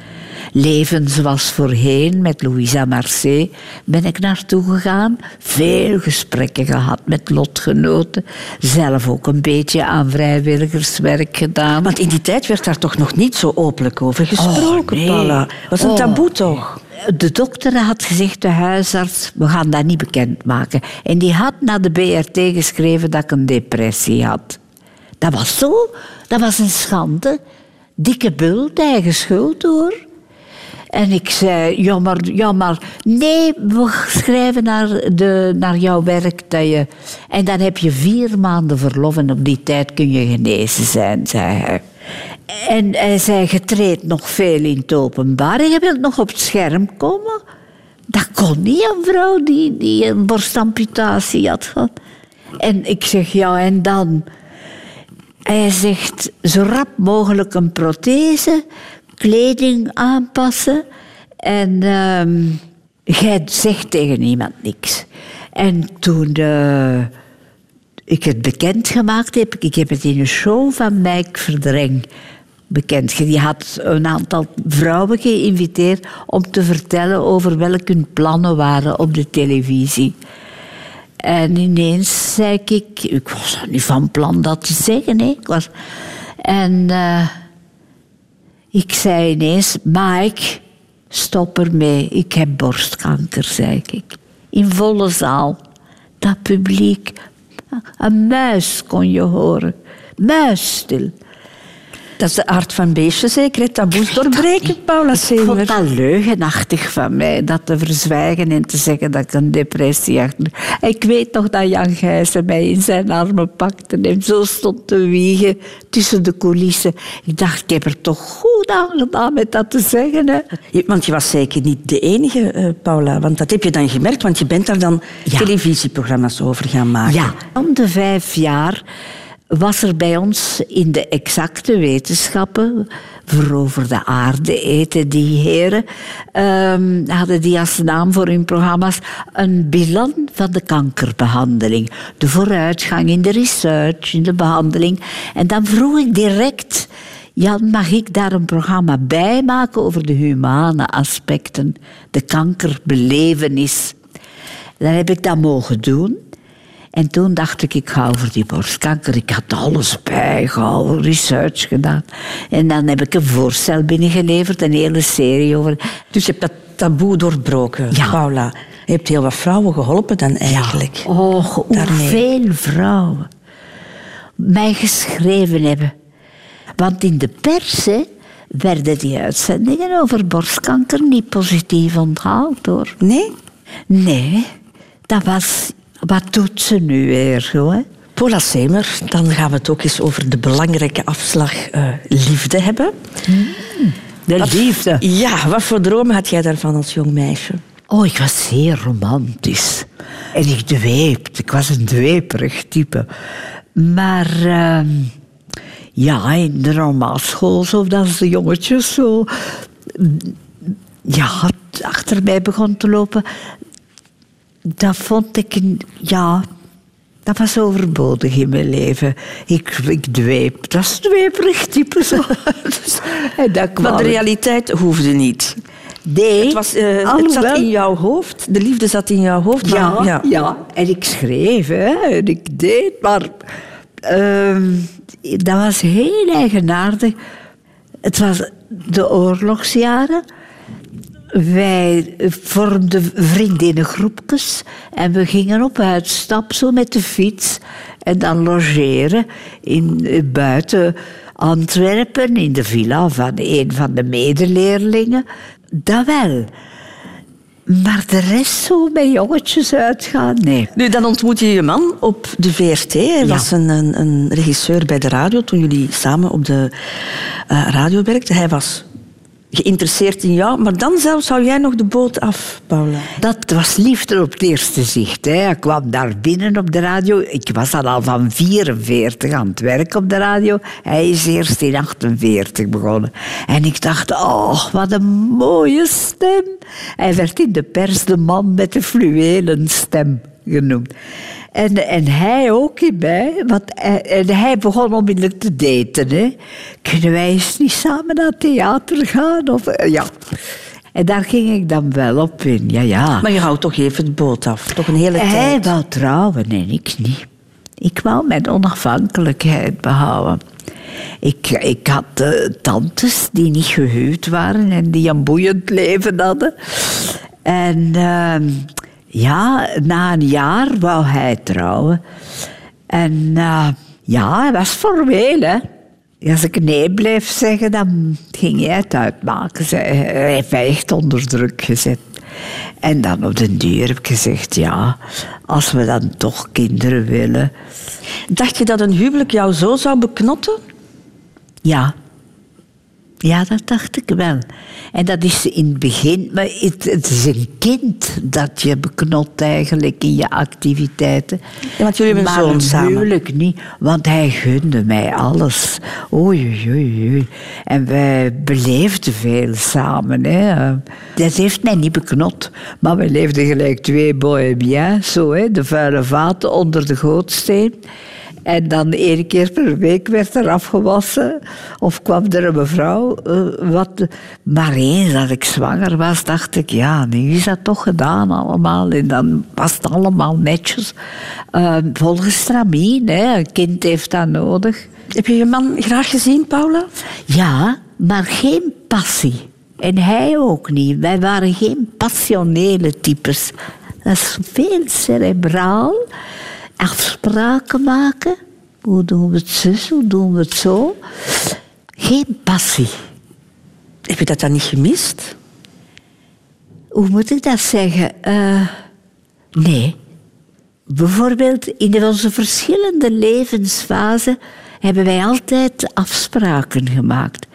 S2: Leven zoals voorheen met Louisa Marseille ben ik naartoe gegaan. Veel gesprekken gehad met lotgenoten. Zelf ook een beetje aan vrijwilligerswerk gedaan.
S1: Want in die tijd werd daar toch nog niet zo openlijk over gesproken, oh, nee. Paula. was een oh, taboe toch?
S2: De dokter had gezegd, de huisarts, we gaan dat niet bekendmaken. En die had naar de BRT geschreven dat ik een depressie had. Dat was zo, dat was een schande. Dikke bult, eigen schuld hoor. En ik zei, ja maar, ja maar, nee, we schrijven naar, de, naar jouw werk dat je... En dan heb je vier maanden verlof en op die tijd kun je genezen zijn, zei hij. En hij zei, je treedt nog veel in het openbaar en je wilt nog op het scherm komen. Dat kon niet, een vrouw die, die een borstamputatie had. En ik zeg, ja, en dan? Hij zegt, zo rap mogelijk een prothese, kleding aanpassen. En uh, jij zegt tegen niemand niks. En toen uh, ik het bekendgemaakt heb, ik heb het in een show van Mike Verdreng bekend. Die had een aantal vrouwen geïnviteerd om te vertellen over welke hun plannen waren op de televisie. En ineens zei ik, ik was niet van plan dat te zeggen. Hè. Ik was, en uh, ik zei ineens, Mike, stop ermee, ik heb borstkanker, zei ik. In volle zaal. Dat publiek, een muis kon je horen. Muisstil.
S1: Dat is de aard van beestje zeker, het taboes doorbreken, Paula Semer.
S2: Ik vond dat leugenachtig van mij, dat te verzwijgen en te zeggen dat ik een depressie achter... Ik weet nog dat Jan Gijzen mij in zijn armen pakte en zo stond te wiegen tussen de coulissen. Ik dacht, ik heb er toch goed aan gedaan met dat te zeggen. Hè.
S1: Want je was zeker niet de enige, uh, Paula. Want dat heb je dan gemerkt, want je bent daar dan televisieprogramma's over gaan maken.
S2: Ja, om de vijf jaar was er bij ons in de exacte wetenschappen, verover de aarde eten die heren, um, hadden die als naam voor hun programma's een bilan van de kankerbehandeling. De vooruitgang in de research, in de behandeling. En dan vroeg ik direct, Jan, mag ik daar een programma bij maken over de humane aspecten, de kankerbelevenis? Dan heb ik dat mogen doen. En toen dacht ik, ik ga over die borstkanker. Ik had alles bijgehouden, research gedaan. En dan heb ik een voorstel binnengeleverd, een hele serie over.
S1: Dus je hebt dat taboe doorbroken, ja. Paula. Je hebt heel wat vrouwen geholpen dan eigenlijk.
S2: Ja. Oh, hoeveel vrouwen mij geschreven hebben. Want in de pers werden die uitzendingen over borstkanker niet positief onthaald hoor.
S1: Nee?
S2: Nee, dat was wat doet ze nu weer? Hoor?
S1: Paula Semer, dan gaan we het ook eens over de belangrijke afslag uh, liefde hebben.
S2: Mm, de liefde?
S1: Ja, wat voor dromen had jij daarvan als jong meisje?
S2: Oh, ik was zeer romantisch. En ik dweepte. Ik was een dweperig type. Maar uh, ja, in de normaalschool, zo dat de jongetjes zo... Ja, achter mij begon te lopen dat vond ik, ja, dat was overbodig in mijn leven. Ik, ik dweep, dat is dweperig type zo.
S1: en dat kwam. Maar de realiteit hoefde niet.
S2: Nee,
S1: het, was, uh, het zat in jouw hoofd, de liefde zat in jouw hoofd.
S2: Ja, ja. ja. en ik schreef hè, en ik deed, maar uh, dat was heel eigenaardig. Het was de oorlogsjaren wij vormden vriendinnengroepjes en we gingen op uitstap zo met de fiets en dan logeren in, buiten Antwerpen in de villa van een van de medeleerlingen. Dat wel. Maar de rest zo met jongetjes uitgaan, nee.
S1: Nu, dan ontmoet je je man op de VRT. Hij was een, een, een, regisseur bij de radio toen jullie samen op de uh, radio werkten. Hij was geïnteresseerd in jou. Maar dan zelfs zou jij nog de boot af, Paula.
S2: Dat was liefde op het eerste zicht. Hè. Ik kwam daar binnen op de radio. Ik was dan al van 44 aan het werk op de radio. Hij is eerst in 48 begonnen. En ik dacht, oh, wat een mooie stem. Hij werd in de pers de man met de fluwelen stem genoemd. En, en hij ook in mij. Want hij, en hij begon onmiddellijk te daten. Hè. Kunnen wij eens niet samen naar het theater gaan? Of, eh, ja. En daar ging ik dan wel op in, ja, ja.
S1: Maar je houdt toch even het boot af? Toch een hele
S2: hij
S1: tijd?
S2: Hij wou trouwen en ik niet. Ik wou mijn onafhankelijkheid behouden. Ik, ik had uh, tantes die niet gehuwd waren en die een boeiend leven hadden. En uh, ja, na een jaar wou hij trouwen. En uh, ja, hij was formeel, hè. Als ik nee bleef zeggen, dan ging hij het uitmaken. Hij heeft mij echt onder druk gezet. En dan op den duur heb ik gezegd, ja, als we dan toch kinderen willen.
S1: Dacht je dat een huwelijk jou zo zou beknotten?
S2: Ja. Ja, dat dacht ik wel. En dat is in het begin, maar het, het is een kind dat je beknot eigenlijk in je activiteiten.
S1: Ja, want jullie hebben zoon samen.
S2: Natuurlijk niet, want hij gunde mij alles. Oei, oei, oei. En wij beleefden veel samen. Hè. Dat heeft mij niet beknot, maar we leefden gelijk twee bohemiens, zo, hè, de vuile vaten onder de gootsteen. En dan één keer per week werd er afgewassen. Of kwam er een mevrouw. eh, wat. Maar eens dat ik zwanger was, dacht ik, ja, nu is dat toch gedaan allemaal. En dan was het allemaal netjes. Eh, volgens stramien, hè. een kind heeft dat nodig.
S1: Heb je je man graag gezien, Paula?
S2: Ja, maar geen passie. En hij ook niet. Wij waren geen passionele types. Dat is veel cerebraal. Afspraken maken. Hoe doen we het zus, hoe doen we het zo? Geen passie.
S1: Heb je dat dan niet gemist?
S2: Hoe moet ik dat zeggen? Eh, nee. Bijvoorbeeld in onze verschillende levensfasen hebben wij altijd afspraken gemaakt.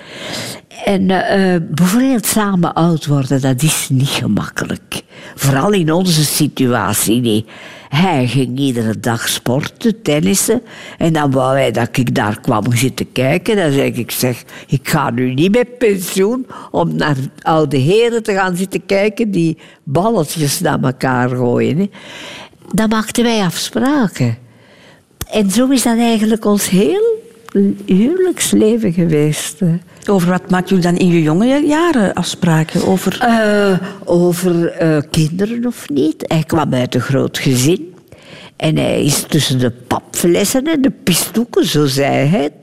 S2: En eh, eh, bijvoorbeeld samen oud worden, dat is niet gemakkelijk. Vooral in onze situatie. Hij ging iedere dag sporten, tennissen. En dan wou hij dat ik daar kwam zitten kijken. Dan zeg ik, zeg, ik ga nu niet met pensioen om naar oude heren te gaan zitten kijken die balletjes naar elkaar gooien. Dan maakten wij afspraken. En zo is dat eigenlijk ons heel huwelijksleven geweest. hè.
S1: Over wat maakt jullie dan in je jonge jaren afspraken? Over...
S2: Eh, over eh, kinderen of niet. Hij kwam uit een groot gezin. En hij is tussen de papflessen en de pistoeken, zo zei hij het.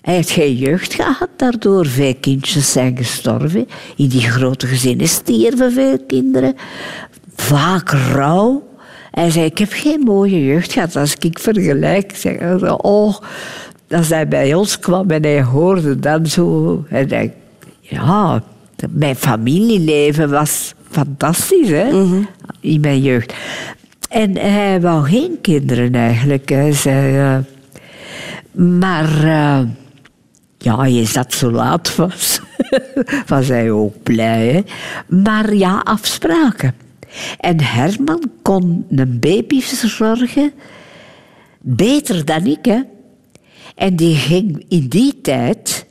S2: Hij heeft geen jeugd gehad daardoor. Veel kindjes zijn gestorven. In die grote gezinnen stierven veel kinderen. Vaak rouw. Hij zei, ik heb geen mooie jeugd gehad. Als ik vergelijk, zeg oh... Als hij bij ons kwam en hij hoorde dan zo... En hij, ja, mijn familieleven was fantastisch, hè? In mijn jeugd. En hij wou geen kinderen eigenlijk. Hij zei... eh, maar... eh, ja, je zat zo laat was. was hij ook blij, hè? Maar ja, afspraken. En Herman kon een baby verzorgen beter dan ik, hè. En die ging in die tijd,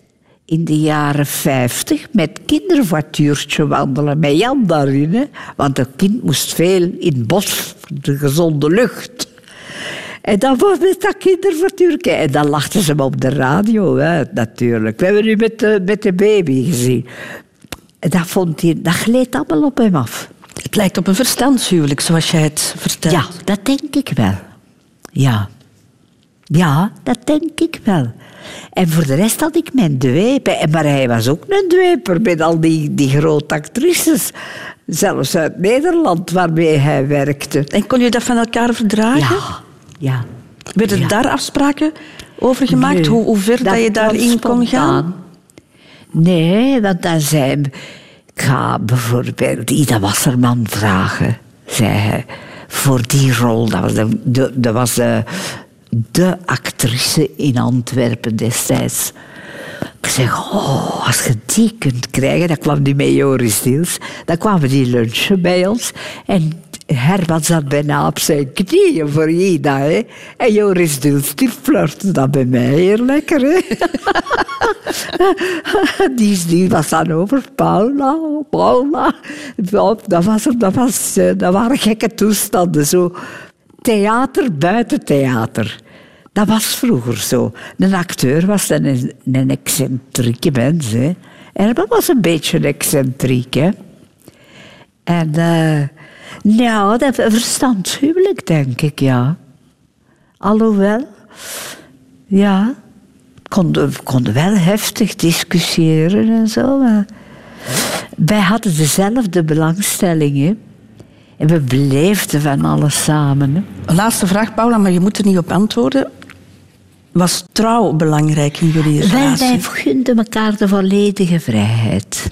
S2: in de jaren 50, met kindervoituurtje wandelen, met Jan daarin. Hè? Want een kind moest veel in het bos, de gezonde lucht. En dan was met dat kindervoituurtje. En dan lachten ze hem op de radio, hè, natuurlijk. We hebben nu met de, met de baby gezien. En dat, vond hij, dat gleed allemaal op hem af.
S1: Het lijkt op een verstandshuwelijk, zoals jij het vertelt.
S2: Ja, dat denk ik wel. Ja. Ja, dat denk ik wel. En voor de rest had ik mijn dwepen. En Maar hij was ook een dweper met al die, die grote actrices. Zelfs uit Nederland waarmee hij werkte.
S1: En kon je dat van elkaar verdragen?
S2: Ja, ja.
S1: Werden
S2: Ja.
S1: daar afspraken over gemaakt?
S2: Nee,
S1: hoe, hoe ver dat, je daarin kon gaan?
S2: Nee, want dan zei hij... Ik ga bijvoorbeeld Ida Wasserman vragen, zei hij. Voor die rol. Dat was de, de, dat was de, de actrice in Antwerpen destijds. Ik zeg, oh, als je die kunt krijgen, dan kwam die met Joris Diels. Dan kwamen die lunchen bij ons. En Herman zat bijna op zijn knieën voor Ida. Hè. En Joris Diels, die flirte bij mij heel lekker. Die, was dan over Paula, Paula. Dat, was, dat, was, eh, dat waren gekke toestanden. Zo. Theater buiten theater. Dat was vroeger zo. Een acteur was dan een, een excentrieke mens. Hè. Herman was een beetje excentriek. Hè. En eh nou, dat verstandshuwelijk, denk ik, ja. Alhoewel, ja, konden, konden wel heftig discussiëren en zo. Wij hadden dezelfde belangstellingen. En we beleefden van alles samen. Hè.
S1: Laatste vraag, Paula, maar je moet er niet op antwoorden. Was trouw belangrijk in jullie
S2: Wij,
S1: relatie?
S2: wij gunden elkaar de volledige vrijheid.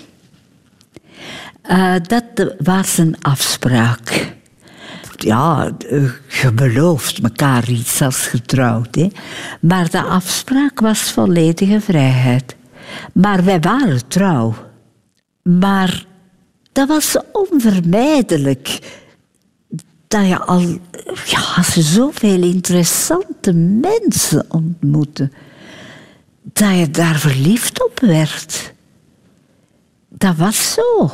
S2: Eh, dat was een afspraak. Ja, je belooft elkaar iets als getrouwd. Hè? Maar de afspraak was volledige vrijheid. Maar wij waren trouw. Maar dat was onvermijdelijk. Dat je al... Ja, als je zoveel interessante mensen ontmoette... dat je daar verliefd op werd. Dat was zo.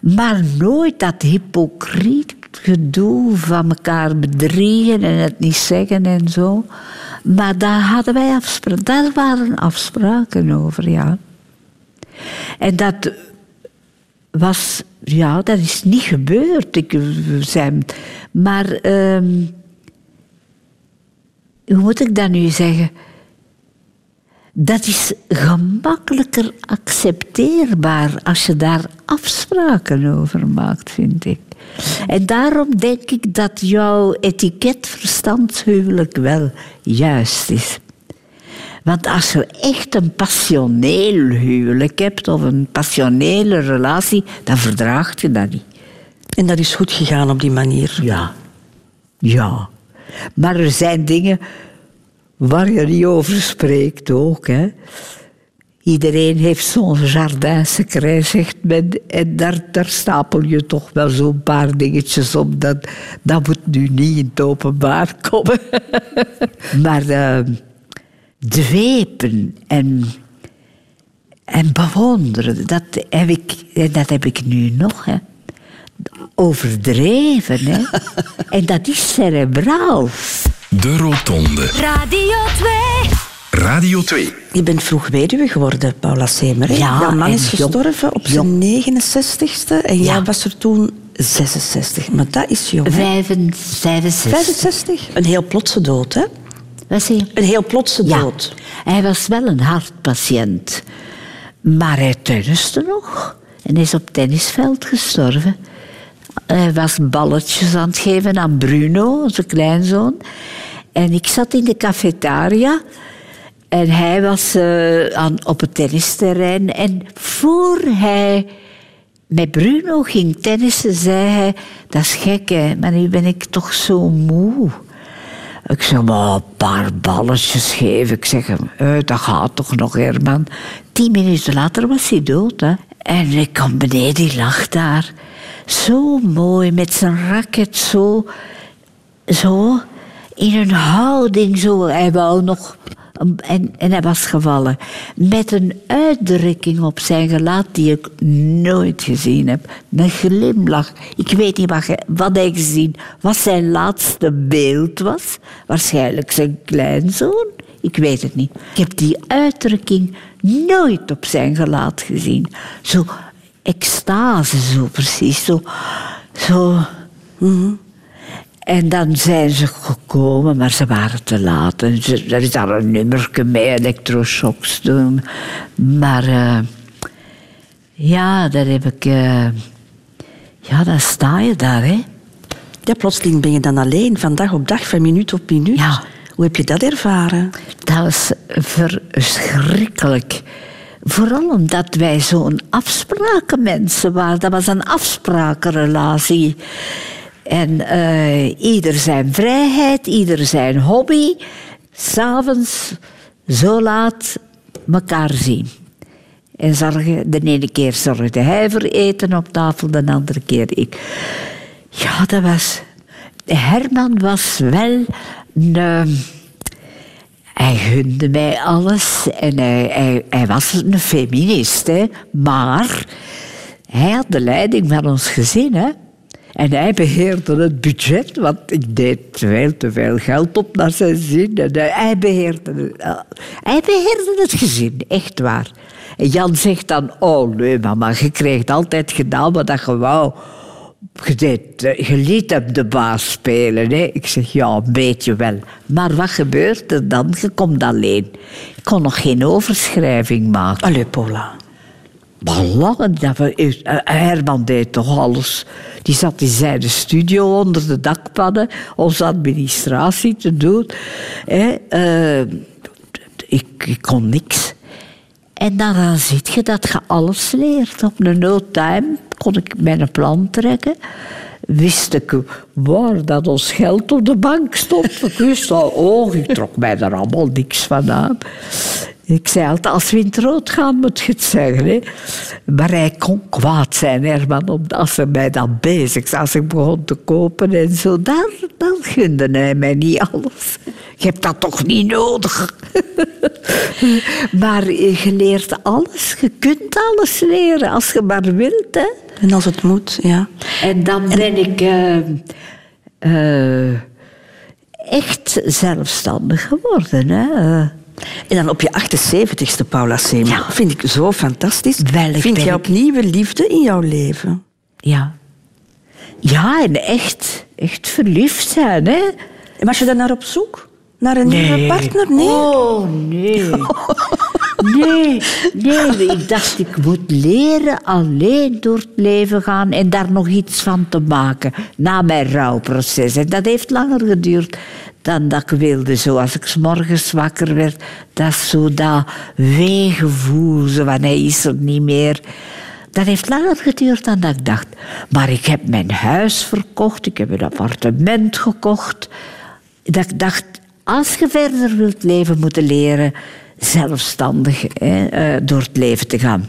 S2: Maar nooit dat hypocriet gedoe van elkaar bedriegen en het niet zeggen en zo. Maar daar hadden wij afspraken. Daar waren afspraken over, ja. En dat was, ja, dat is niet gebeurd. Ik, we zijn, maar, ehm, hoe moet ik dat nu zeggen? Dat is gemakkelijker accepteerbaar als je daar afspraken over maakt, vind ik. En daarom denk ik dat jouw etiketverstandshuwelijk wel juist is. Want als je echt een passioneel huwelijk hebt of een passionele relatie, dan verdraagt je dat niet.
S1: En dat is goed gegaan op die manier.
S2: Ja. Ja. Maar er zijn dingen waar je niet over spreekt ook. Hè. Iedereen heeft zo'n jardin secret, zegt men. En daar, daar stapel je toch wel zo'n paar dingetjes op. Dat, dat moet nu niet in het openbaar komen. maar uh, dwepen en, en bewonderen, dat heb, ik, dat heb ik nu nog. Hè. Overdreven, hè. en dat is cerebraal.
S9: De Rotonde.
S3: Radio 2.
S9: Radio 2.
S1: Je bent vroeg weduwe geworden, Paula Semer.
S2: Ja,
S1: Jouw man is
S2: jong-
S1: gestorven op zijn 69ste en jij was er toen 66. Maar dat is jong, hè?
S2: Vijfen- 65.
S1: 65? Een heel plotse dood, hè? Een heel plotse
S2: Ja,
S1: dood.
S2: hij was wel een hartpatiënt. Maar hij tenniste nog. En is op het tennisveld gestorven. Hij was balletjes aan het geven aan Bruno, zijn kleinzoon. En ik zat in de cafetaria. En hij was eh, aan, op het tennisterrein. En voor hij met Bruno ging tennissen, zei hij... Dat is gek, hè, maar nu ben ik toch zo moe. Ik zeg, maar een paar balletjes geven. Ik zeg hem, eh, dat gaat toch nog, Herman. Tien minuten later was hij dood. Hè. En ik kom beneden, die lag daar. Zo mooi, met zijn racket zo... Zo, in een houding zo. Hij wou nog... En, en hij was gevallen. Met een uitdrukking op zijn gelaat die ik nooit gezien heb. Een glimlach. Ik weet niet wat, hij- wat hij gezien Wat zijn laatste beeld was. Waarschijnlijk zijn kleinzoon. Ik weet het niet. Ik heb die uitdrukking nooit op zijn gelaat gezien. Zo extase, zo precies. Zo... zo en dan zijn ze gekomen, maar ze waren te laat. En ze, er is daar een nummerke mee, elektroshocks doen. Maar eh, ja, daar heb ik... eh, ja, dan sta je daar, hè.
S1: Ja, plotseling ben je dan alleen, van dag op dag, van minuut op minuut.
S2: Ja.
S1: Hoe heb je dat ervaren?
S2: Dat was verschrikkelijk. Vooral omdat wij zo'n afsprakenmensen waren. Dat was een afsprakenrelatie. En eh, ieder zijn vrijheid, ieder zijn hobby. S'avonds zo laat elkaar zien. En zorgen, de ene keer zorgde hij voor eten op tafel, de andere keer ik. Ja, dat was... Herman was wel een... eh, hij gunde mij alles en hij, hij was een feminist, hè. maar hij had de leiding van ons gezin. Hè. En hij beheerde het budget, want ik deed veel te veel geld op naar zijn zin. En hij, beheerde, het- eh, hij beheerde het gezin, echt waar. En Jan zegt dan, oh nee mama, je kreeg altijd gedaan wat je wou. Je, eh, je liet hem de baas spelen. Hè? Ik zeg, ja, een beetje wel. Maar wat gebeurt er dan? Je komt alleen. Ik kon nog geen overschrijving maken.
S1: Allee, Paula.
S2: Belangen, dat we, eh, Herman deed toch alles. Die zat in zijn studio onder de dakpannen, onze administratie te doen. Eh, ik, kon niks. En dan zie je dat je alles leert. Op een no time kon ik mijn plan trekken. Wist ik waar dat ons geld op de bank stond. Ik wist al, oh, ik trok mij daar allemaal niks van aan. Ik zei altijd, als we in het rood gaan, moet je het zeggen. Hè. Maar hij kon kwaad zijn, Herman, als hij mij dan bezig zag. Als ik begon te kopen en zo, dan, dan gunde hij mij niet alles. Je hebt dat toch niet nodig? maar je leert alles. Je kunt alles leren, als je maar wilt. Hè.
S1: En als het moet, ja.
S2: En dan ben ik... eh, eh, echt zelfstandig geworden. Hè?
S1: En dan op je 78ste, Paula Seeman.
S2: Ja.
S1: Vind ik zo fantastisch.
S2: Wel, ik
S1: Vind jij opnieuw liefde in jouw leven?
S2: Ja. Ja, en echt, echt verliefd zijn, hè?
S1: En was je dan naar op zoek? Naar een nieuwe partner? Nee.
S2: Oh, nee. Nee, nee. Ik dacht, ik moet leren alleen door het leven gaan en daar nog iets van te maken na mijn rouwproces. En dat heeft langer geduurd dan dat ik wilde. Zo, als ik 's morgens wakker werd, dat zo dat weegevoel, zo hij is er niet meer. Dat heeft langer geduurd dan dat ik dacht. Maar ik heb mijn huis verkocht, ik heb een appartement gekocht. Dat ik dacht, als je verder wilt leven, moet je leren zelfstandig hè, eh, door het leven te gaan.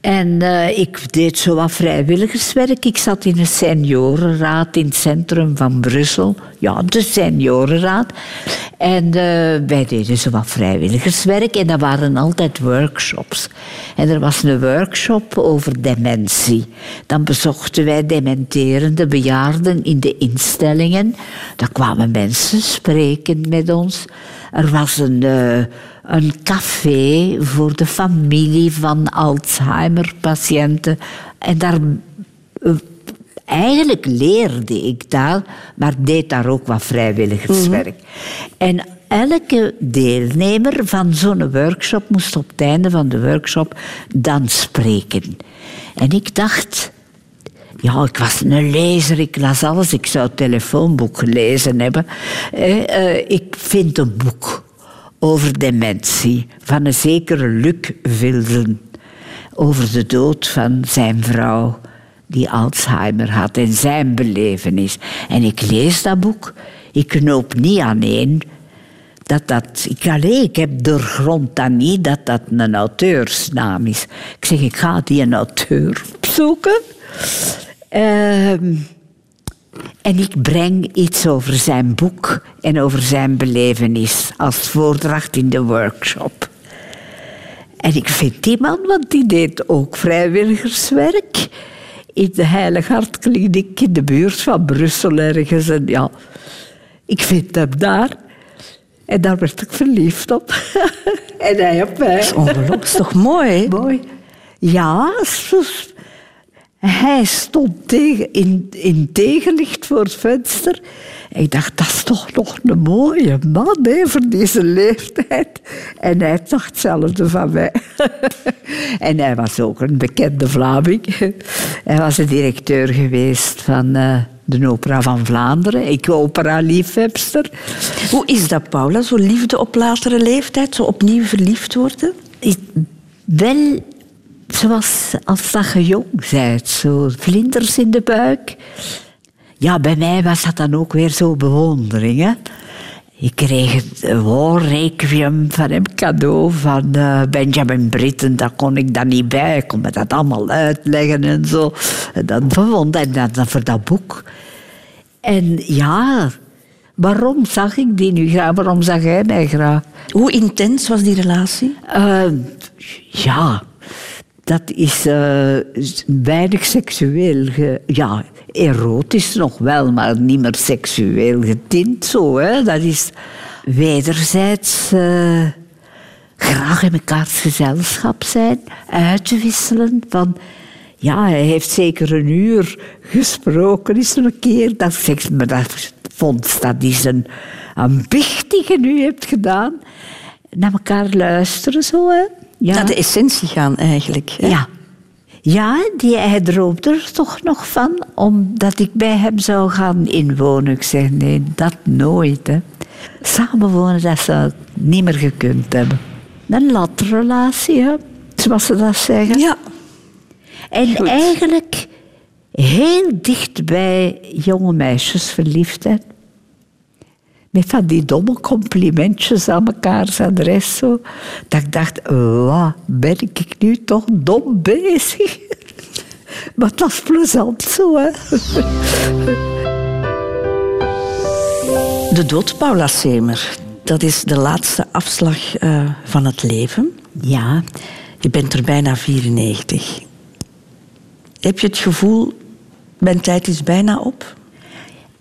S2: En eh, ik deed zo wat vrijwilligerswerk. Ik zat in een seniorenraad in het centrum van Brussel. Ja, de seniorenraad. En eh, wij deden zo wat vrijwilligerswerk. En dat waren altijd workshops. En er was een workshop over dementie. Dan bezochten wij dementerende bejaarden in de instellingen. Daar kwamen mensen spreken met ons. Er was een, eh, een café voor de familie van Alzheimer-patiënten. En daar, eh, eigenlijk leerde ik daar, maar deed daar ook wat vrijwilligerswerk. En elke deelnemer van zo'n workshop moest op het einde van de workshop dan spreken. En ik dacht, ja, ik was een lezer, ik las alles. Ik zou het telefoonboek gelezen hebben. Eh, eh, ik vind een boek over dementie van een zekere Luc Vilden. Over de dood van zijn vrouw die Alzheimer had en zijn belevenis. En ik lees dat boek. Ik knoop niet aan één dat dat... Ik, allee, ik heb doorgrond dat niet dat dat een auteursnaam is. Ik zeg, ik ga die een auteur opzoeken. Ehm, en ik breng iets over zijn boek en over zijn belevenis als voordracht in de workshop. En ik vind die man, want die deed ook vrijwilligerswerk in de Heilig Hartkliniek in de buurt van Brussel ergens. En ja, ik vind hem daar. En daar werd ik verliefd op. en hij op mij.
S1: Ongelooflijk, is toch mooi?
S2: Mooi. Ja, zo- hij stond in, in tegenlicht voor het venster. En ik dacht, dat is toch nog een mooie man hè, voor deze leeftijd. En hij dacht hetzelfde van mij. en hij was ook een bekende Vlaming. hij was de directeur geweest van eh, de Opera van Vlaanderen. Ik opera-liefhebster.
S1: Hoe is dat, Paula? Zo liefde op latere leeftijd? Zo opnieuw verliefd worden?
S2: Ik- Wel zoals als dat je jong bent, zo vlinders in de buik. Ja, bij mij was dat dan ook weer zo bewondering. Hè? Ik kreeg het War Requiem van hem cadeau van eh, Benjamin Britten. Daar kon ik dan niet bij. Ik kon me dat allemaal uitleggen en zo. En dan en dan, dan voor dat boek. En ja, waarom zag ik die nu graag? Waarom zag hij mij graag?
S1: Hoe intens was die relatie?
S2: Eh, ja, dat is eh, weinig seksueel. Ja, erotisch nog wel, maar niet meer seksueel getint zo. Hè. Dat is wederzijds eh, graag in mekaars gezelschap zijn, uitwisselen van... Ja, hij heeft zeker een uur gesproken, is er een keer. Dat zegt me, dat vond dat is een, een bicht die je nu hebt gedaan. Naar elkaar luisteren zo, hè. Ja.
S1: Naar de essentie gaan, eigenlijk. Hè?
S2: Ja. Ja, die, hij droomde er toch nog van, omdat ik bij hem zou gaan inwonen. Ik zeg, nee, dat nooit. Hè. Samenwonen, dat zou ik niet meer gekund hebben. Een latrelatie, hè, zoals ze dat zeggen.
S1: Ja.
S2: En eigenlijk heel dicht bij jonge meisjes verliefd. Met van die domme complimentjes aan mekaars adres. Zo. Dat ik dacht, wat ben ik nu toch dom bezig? maar het was plezant zo, hè.
S1: De dood, Paula Semer. Dat is de laatste afslag eh, van het leven.
S2: Ja,
S1: Je bent er bijna 94. Heb je het gevoel, mijn tijd is bijna op?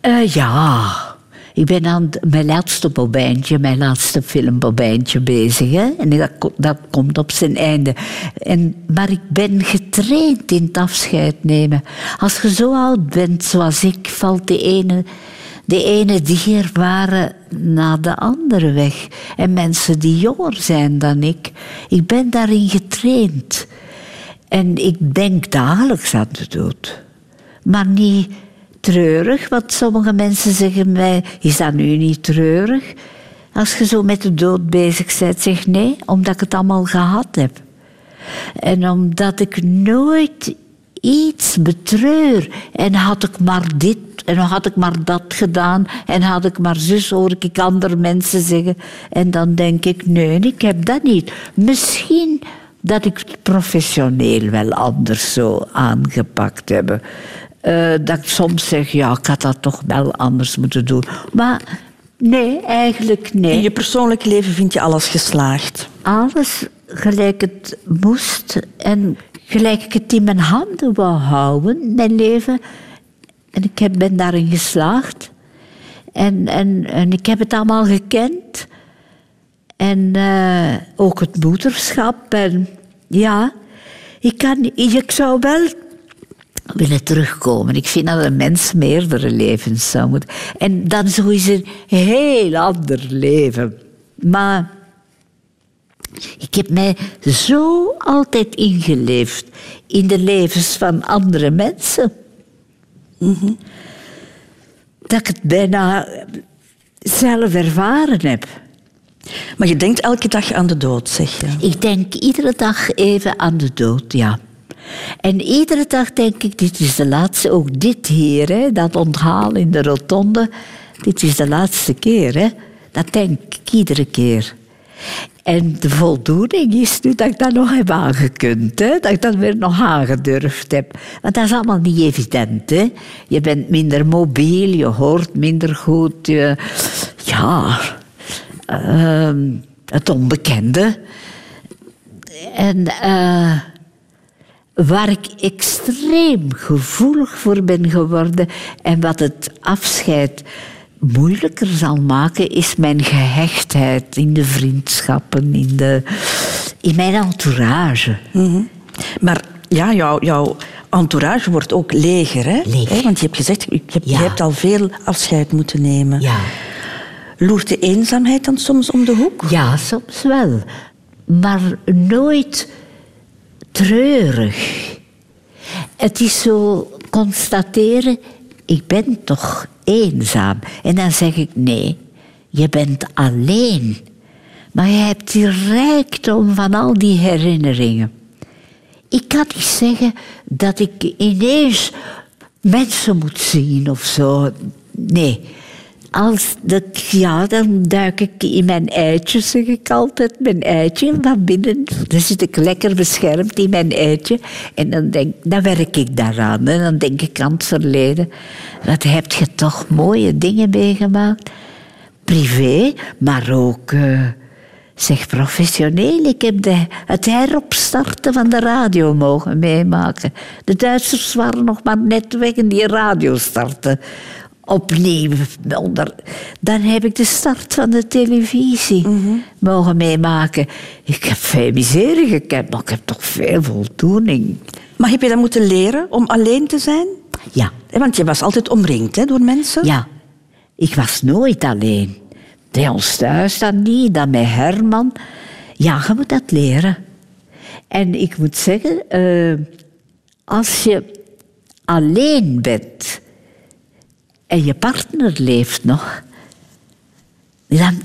S2: Eh, ja. Ik ben aan mijn laatste bobijntje, mijn laatste filmbobijntje bezig. Hè? En dat, dat komt op zijn einde. En, maar ik ben getraind in het afscheid nemen. Als je zo oud bent zoals ik, valt de ene, de ene dierbare na de andere weg. En mensen die jonger zijn dan ik, ik ben daarin getraind. En ik denk dagelijks aan de dood. Maar niet treurig, want sommige mensen zeggen mij: Is dat nu niet treurig? Als je zo met de dood bezig bent, zeg nee, omdat ik het allemaal gehad heb. En omdat ik nooit iets betreur. En had ik maar dit en had ik maar dat gedaan en had ik maar zus, hoor ik andere mensen zeggen. En dan denk ik, nee, ik heb dat niet. Misschien dat ik het professioneel wel anders zo aangepakt heb. Eh, dat ik soms zeg, ja, ik had dat toch wel anders moeten doen. Maar nee, eigenlijk nee.
S1: In je persoonlijk leven vind je alles geslaagd.
S2: Alles gelijk het moest en gelijk ik het in mijn handen wou houden, mijn leven. En ik ben daarin geslaagd. En, en, en ik heb het allemaal gekend. En eh, ook het moederschap. En ja, ik, kan, ik zou wel willen terugkomen. Ik vind dat een mens meerdere levens zou moeten. En dan zo is een heel ander leven. Maar ik heb mij zo altijd ingeleefd in de levens van andere mensen. Dat ik het bijna zelf ervaren heb.
S1: Maar je denkt elke dag aan de dood, zeg je.
S2: Ik denk iedere dag even aan de dood, ja. En iedere dag denk ik, dit is de laatste, ook dit hier, hè, dat onthaal in de rotonde, dit is de laatste keer. Hè. Dat denk ik iedere keer. En de voldoening is nu dat ik dat nog heb aangekund. Hè? Dat ik dat weer nog aangedurfd heb. Want dat is allemaal niet evident. Hè? Je bent minder mobiel, je hoort minder goed. Je, ja, ehm, het onbekende. En eh, waar ik extreem gevoelig voor ben geworden en wat het afscheid moeilijker zal maken, is mijn gehechtheid in de vriendschappen, in, de, in mijn entourage.
S1: Maar ja, jouw, jouw entourage wordt ook leger, hè?
S2: Leeg.
S1: Hè, Want je hebt gezegd, je hebt, je hebt al veel afscheid moeten nemen.
S2: Ja.
S1: Loert de eenzaamheid dan soms om de hoek?
S2: Ja, soms wel. Maar nooit treurig. Het is zo constateren, ik ben toch eenzaam. En dan zeg ik, nee, je bent alleen. Maar je hebt die rijkdom van al die herinneringen. Ik kan niet zeggen dat ik ineens mensen moet zien of zo. Nee. Als dat, ja, dan duik ik in mijn eitje, zeg ik altijd. Mijn eitje van binnen. Dan zit ik lekker beschermd in mijn eitje. En dan, denk, dan werk ik daaraan. En dan denk ik aan het verleden. Wat heb je toch mooie dingen meegemaakt. Privé, maar ook... eh, Zeg professioneel, ik heb de, het heropstarten van de radio mogen meemaken. De Duitsers waren nog maar net weg en die radio starten opnieuw. Onder, dan heb ik de start van de televisie mogen meemaken. Ik heb veel miserie gekend, maar ik heb toch veel voldoening.
S1: Maar heb je dat moeten leren om alleen te zijn?
S2: Ja,
S1: Want je was altijd omringd hè, door mensen.
S2: ja. Ik was nooit alleen. Bij ons thuis dan niet, dan met Herman. Ja, je moet dat leren. En ik moet zeggen, eh, als je alleen bent en je partner leeft nog, dan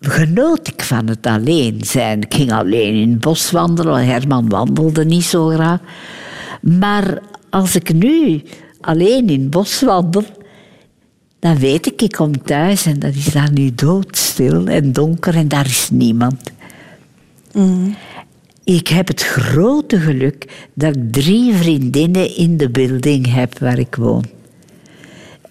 S2: genoot ik van het alleen zijn. Ik ging alleen in het bos wandelen, want Herman wandelde niet zo graag. Maar als ik nu alleen in het bos wandel, dan weet ik, ik kom thuis en dat is daar nu doodstil en donker en daar is niemand. Ik heb het grote geluk dat ik drie vriendinnen in de building heb waar ik woon.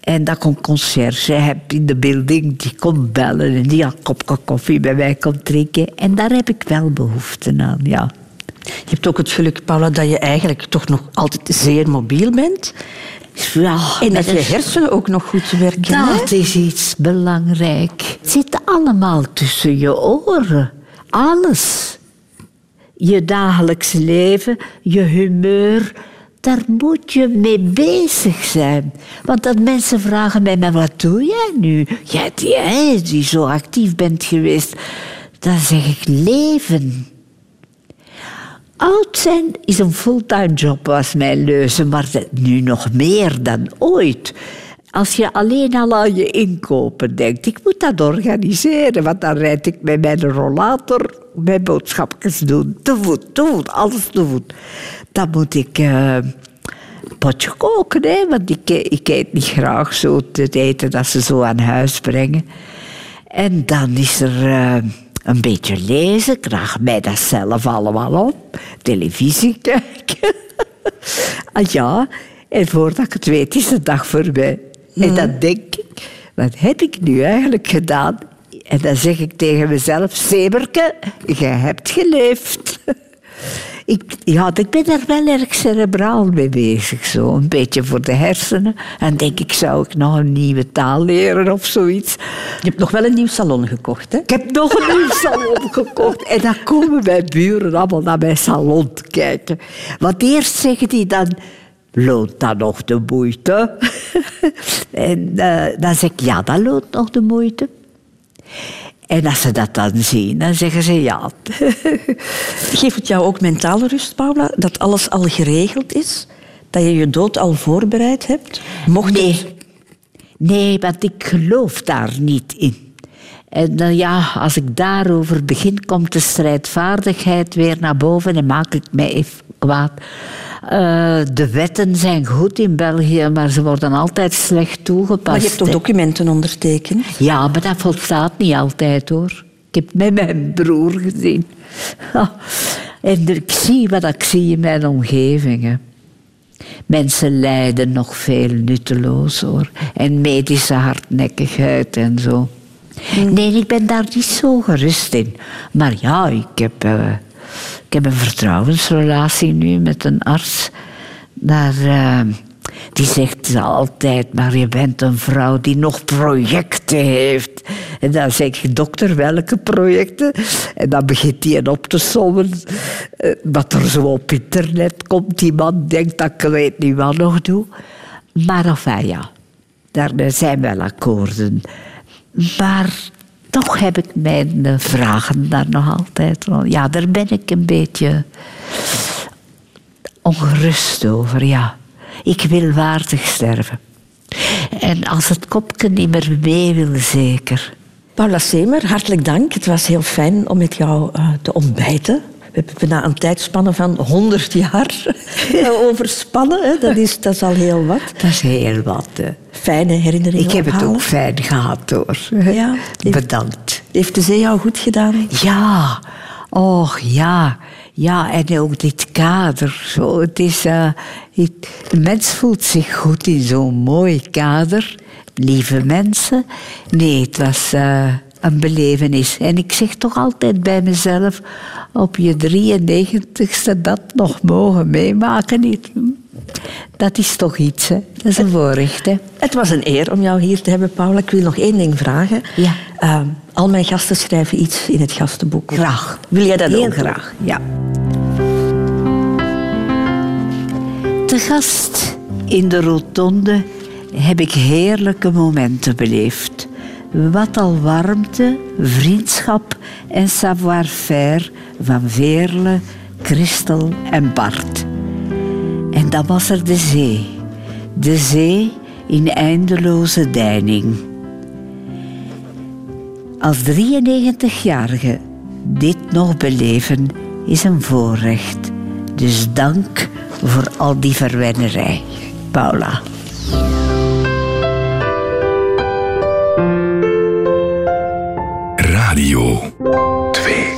S2: En dat ik een conciërge heb in de building die komt bellen en die een kopje koffie bij mij komt drinken. En daar heb ik wel behoefte aan, ja.
S1: Je hebt ook het geluk, Paula, dat je eigenlijk toch nog altijd zeer mobiel bent.
S2: Ja,
S1: En dat je hersenen ook nog goed werken. hè?
S2: Dat is iets belangrijk. Het zit allemaal tussen je oren. Alles. Je dagelijks leven, je humeur. Daar moet je mee bezig zijn. Want dat mensen vragen mij, maar wat doe jij nu? Jij die, die zo actief bent geweest. Dan zeg ik leven. Oud zijn is een fulltime job, was mijn leuze, maar nu nog meer dan ooit. Als je alleen al aan je inkopen denkt, ik moet dat organiseren, want dan rijd ik met mijn rollator mijn boodschapjes doen. Te voet, te voet, alles te voet. Dan moet ik eh, een potje koken, hè, want ik, ik eet niet graag zo te eten dat ze zo aan huis brengen. En dan is er eh, een beetje lezen. Ik draag mij dat zelf allemaal op. Televisie kijken. ah ja, en voordat ik het weet is de dag voorbij. En dan denk ik, wat heb ik nu eigenlijk gedaan? En dan zeg ik tegen mezelf, Seberke, je hebt geleefd. Ik, ja, ik ben er wel erg cerebraal mee bezig, zo. Een beetje voor de hersenen. En denk ik, zou ik nog een nieuwe taal leren of zoiets.
S1: Je hebt nog wel een nieuw salon gekocht, hè?
S2: Ik heb nog een nieuw salon gekocht. En dan komen mijn buren allemaal naar mijn salon te kijken. Want eerst zeggen die dan... Loont dat nog de moeite? en eh, dan zeg ik, ja, dat loont nog de moeite. En als ze dat dan zien, dan zeggen ze ja.
S1: Geeft het jou ook mentale rust, Paula, dat alles al geregeld is? Dat je je dood al voorbereid hebt? Mocht
S2: Nee.
S1: het...
S2: Nee, want ik geloof daar niet in. En eh, ja, als ik daarover begin, komt de strijdvaardigheid weer naar boven en maak ik mij even kwaad. Eh, de wetten zijn goed in België, maar ze worden altijd slecht toegepast.
S1: Maar je hebt toch documenten ondertekend?
S2: Ja, maar dat volstaat niet altijd hoor. Ik heb met mijn broer gezien. En ik zie wat ik zie in mijn omgeving. hè. Mensen lijden nog veel nutteloos hoor. En medische hardnekkigheid en zo. Nee, ik ben daar niet zo gerust in. Maar ja, ik heb, eh, ik heb een vertrouwensrelatie nu met een arts. Daar, eh, die zegt altijd, maar je bent een vrouw die nog projecten heeft. En dan zeg ik, dokter, welke projecten? En dan begint hij op te sommen. eh, Wat er zo op internet komt. Die man denkt dat ik weet niet wat nog doe. Maar enfin, ja, daar zijn wel akkoorden. Maar toch heb ik mijn vragen daar nog altijd. Ja, daar ben ik een beetje ongerust over, ja. Ik wil waardig sterven. En als het kopje niet meer mee wil, zeker.
S1: Paula Semer, hartelijk dank. Het was heel fijn om met jou eh, te ontbijten. We hebben bijna een tijdspanne van 100 jaar overspannen. Hè. Dat, is, dat is al heel wat.
S2: Dat is heel wat. hè.
S1: Fijne herinneringen
S2: Ik heb het ook fijn gehad, hoor.
S1: Ja.
S2: Bedankt.
S1: Heeft de zee jou goed gedaan?
S2: Ja, och ja. Ja, en ook dit kader. Zo, het is, eh, het- de mens voelt zich goed in zo'n mooi kader. Lieve mensen. Nee, het was eh, een belevenis. En ik zeg toch altijd bij mezelf... op je 93ste dat nog mogen meemaken. niet. Dat is toch iets, hè? Dat is een voorrecht, hè?
S1: Het was een eer om jou hier te hebben, Paula. Ik wil nog één ding vragen.
S2: Ja.
S1: Eh, al mijn gasten schrijven iets in het gastenboek.
S2: Graag.
S1: Wil jij dat
S2: Heel
S1: ook
S2: graag, ja. Te gast in de rotonde heb ik heerlijke momenten beleefd. Wat al warmte, vriendschap en savoir-faire van Veerle, Christel en Bart. En dan was er de zee. De zee in eindeloze deining. Als 93-jarige dit nog beleven is een voorrecht. Dus dank voor al die verwennerij. Paula.
S9: Radio 2.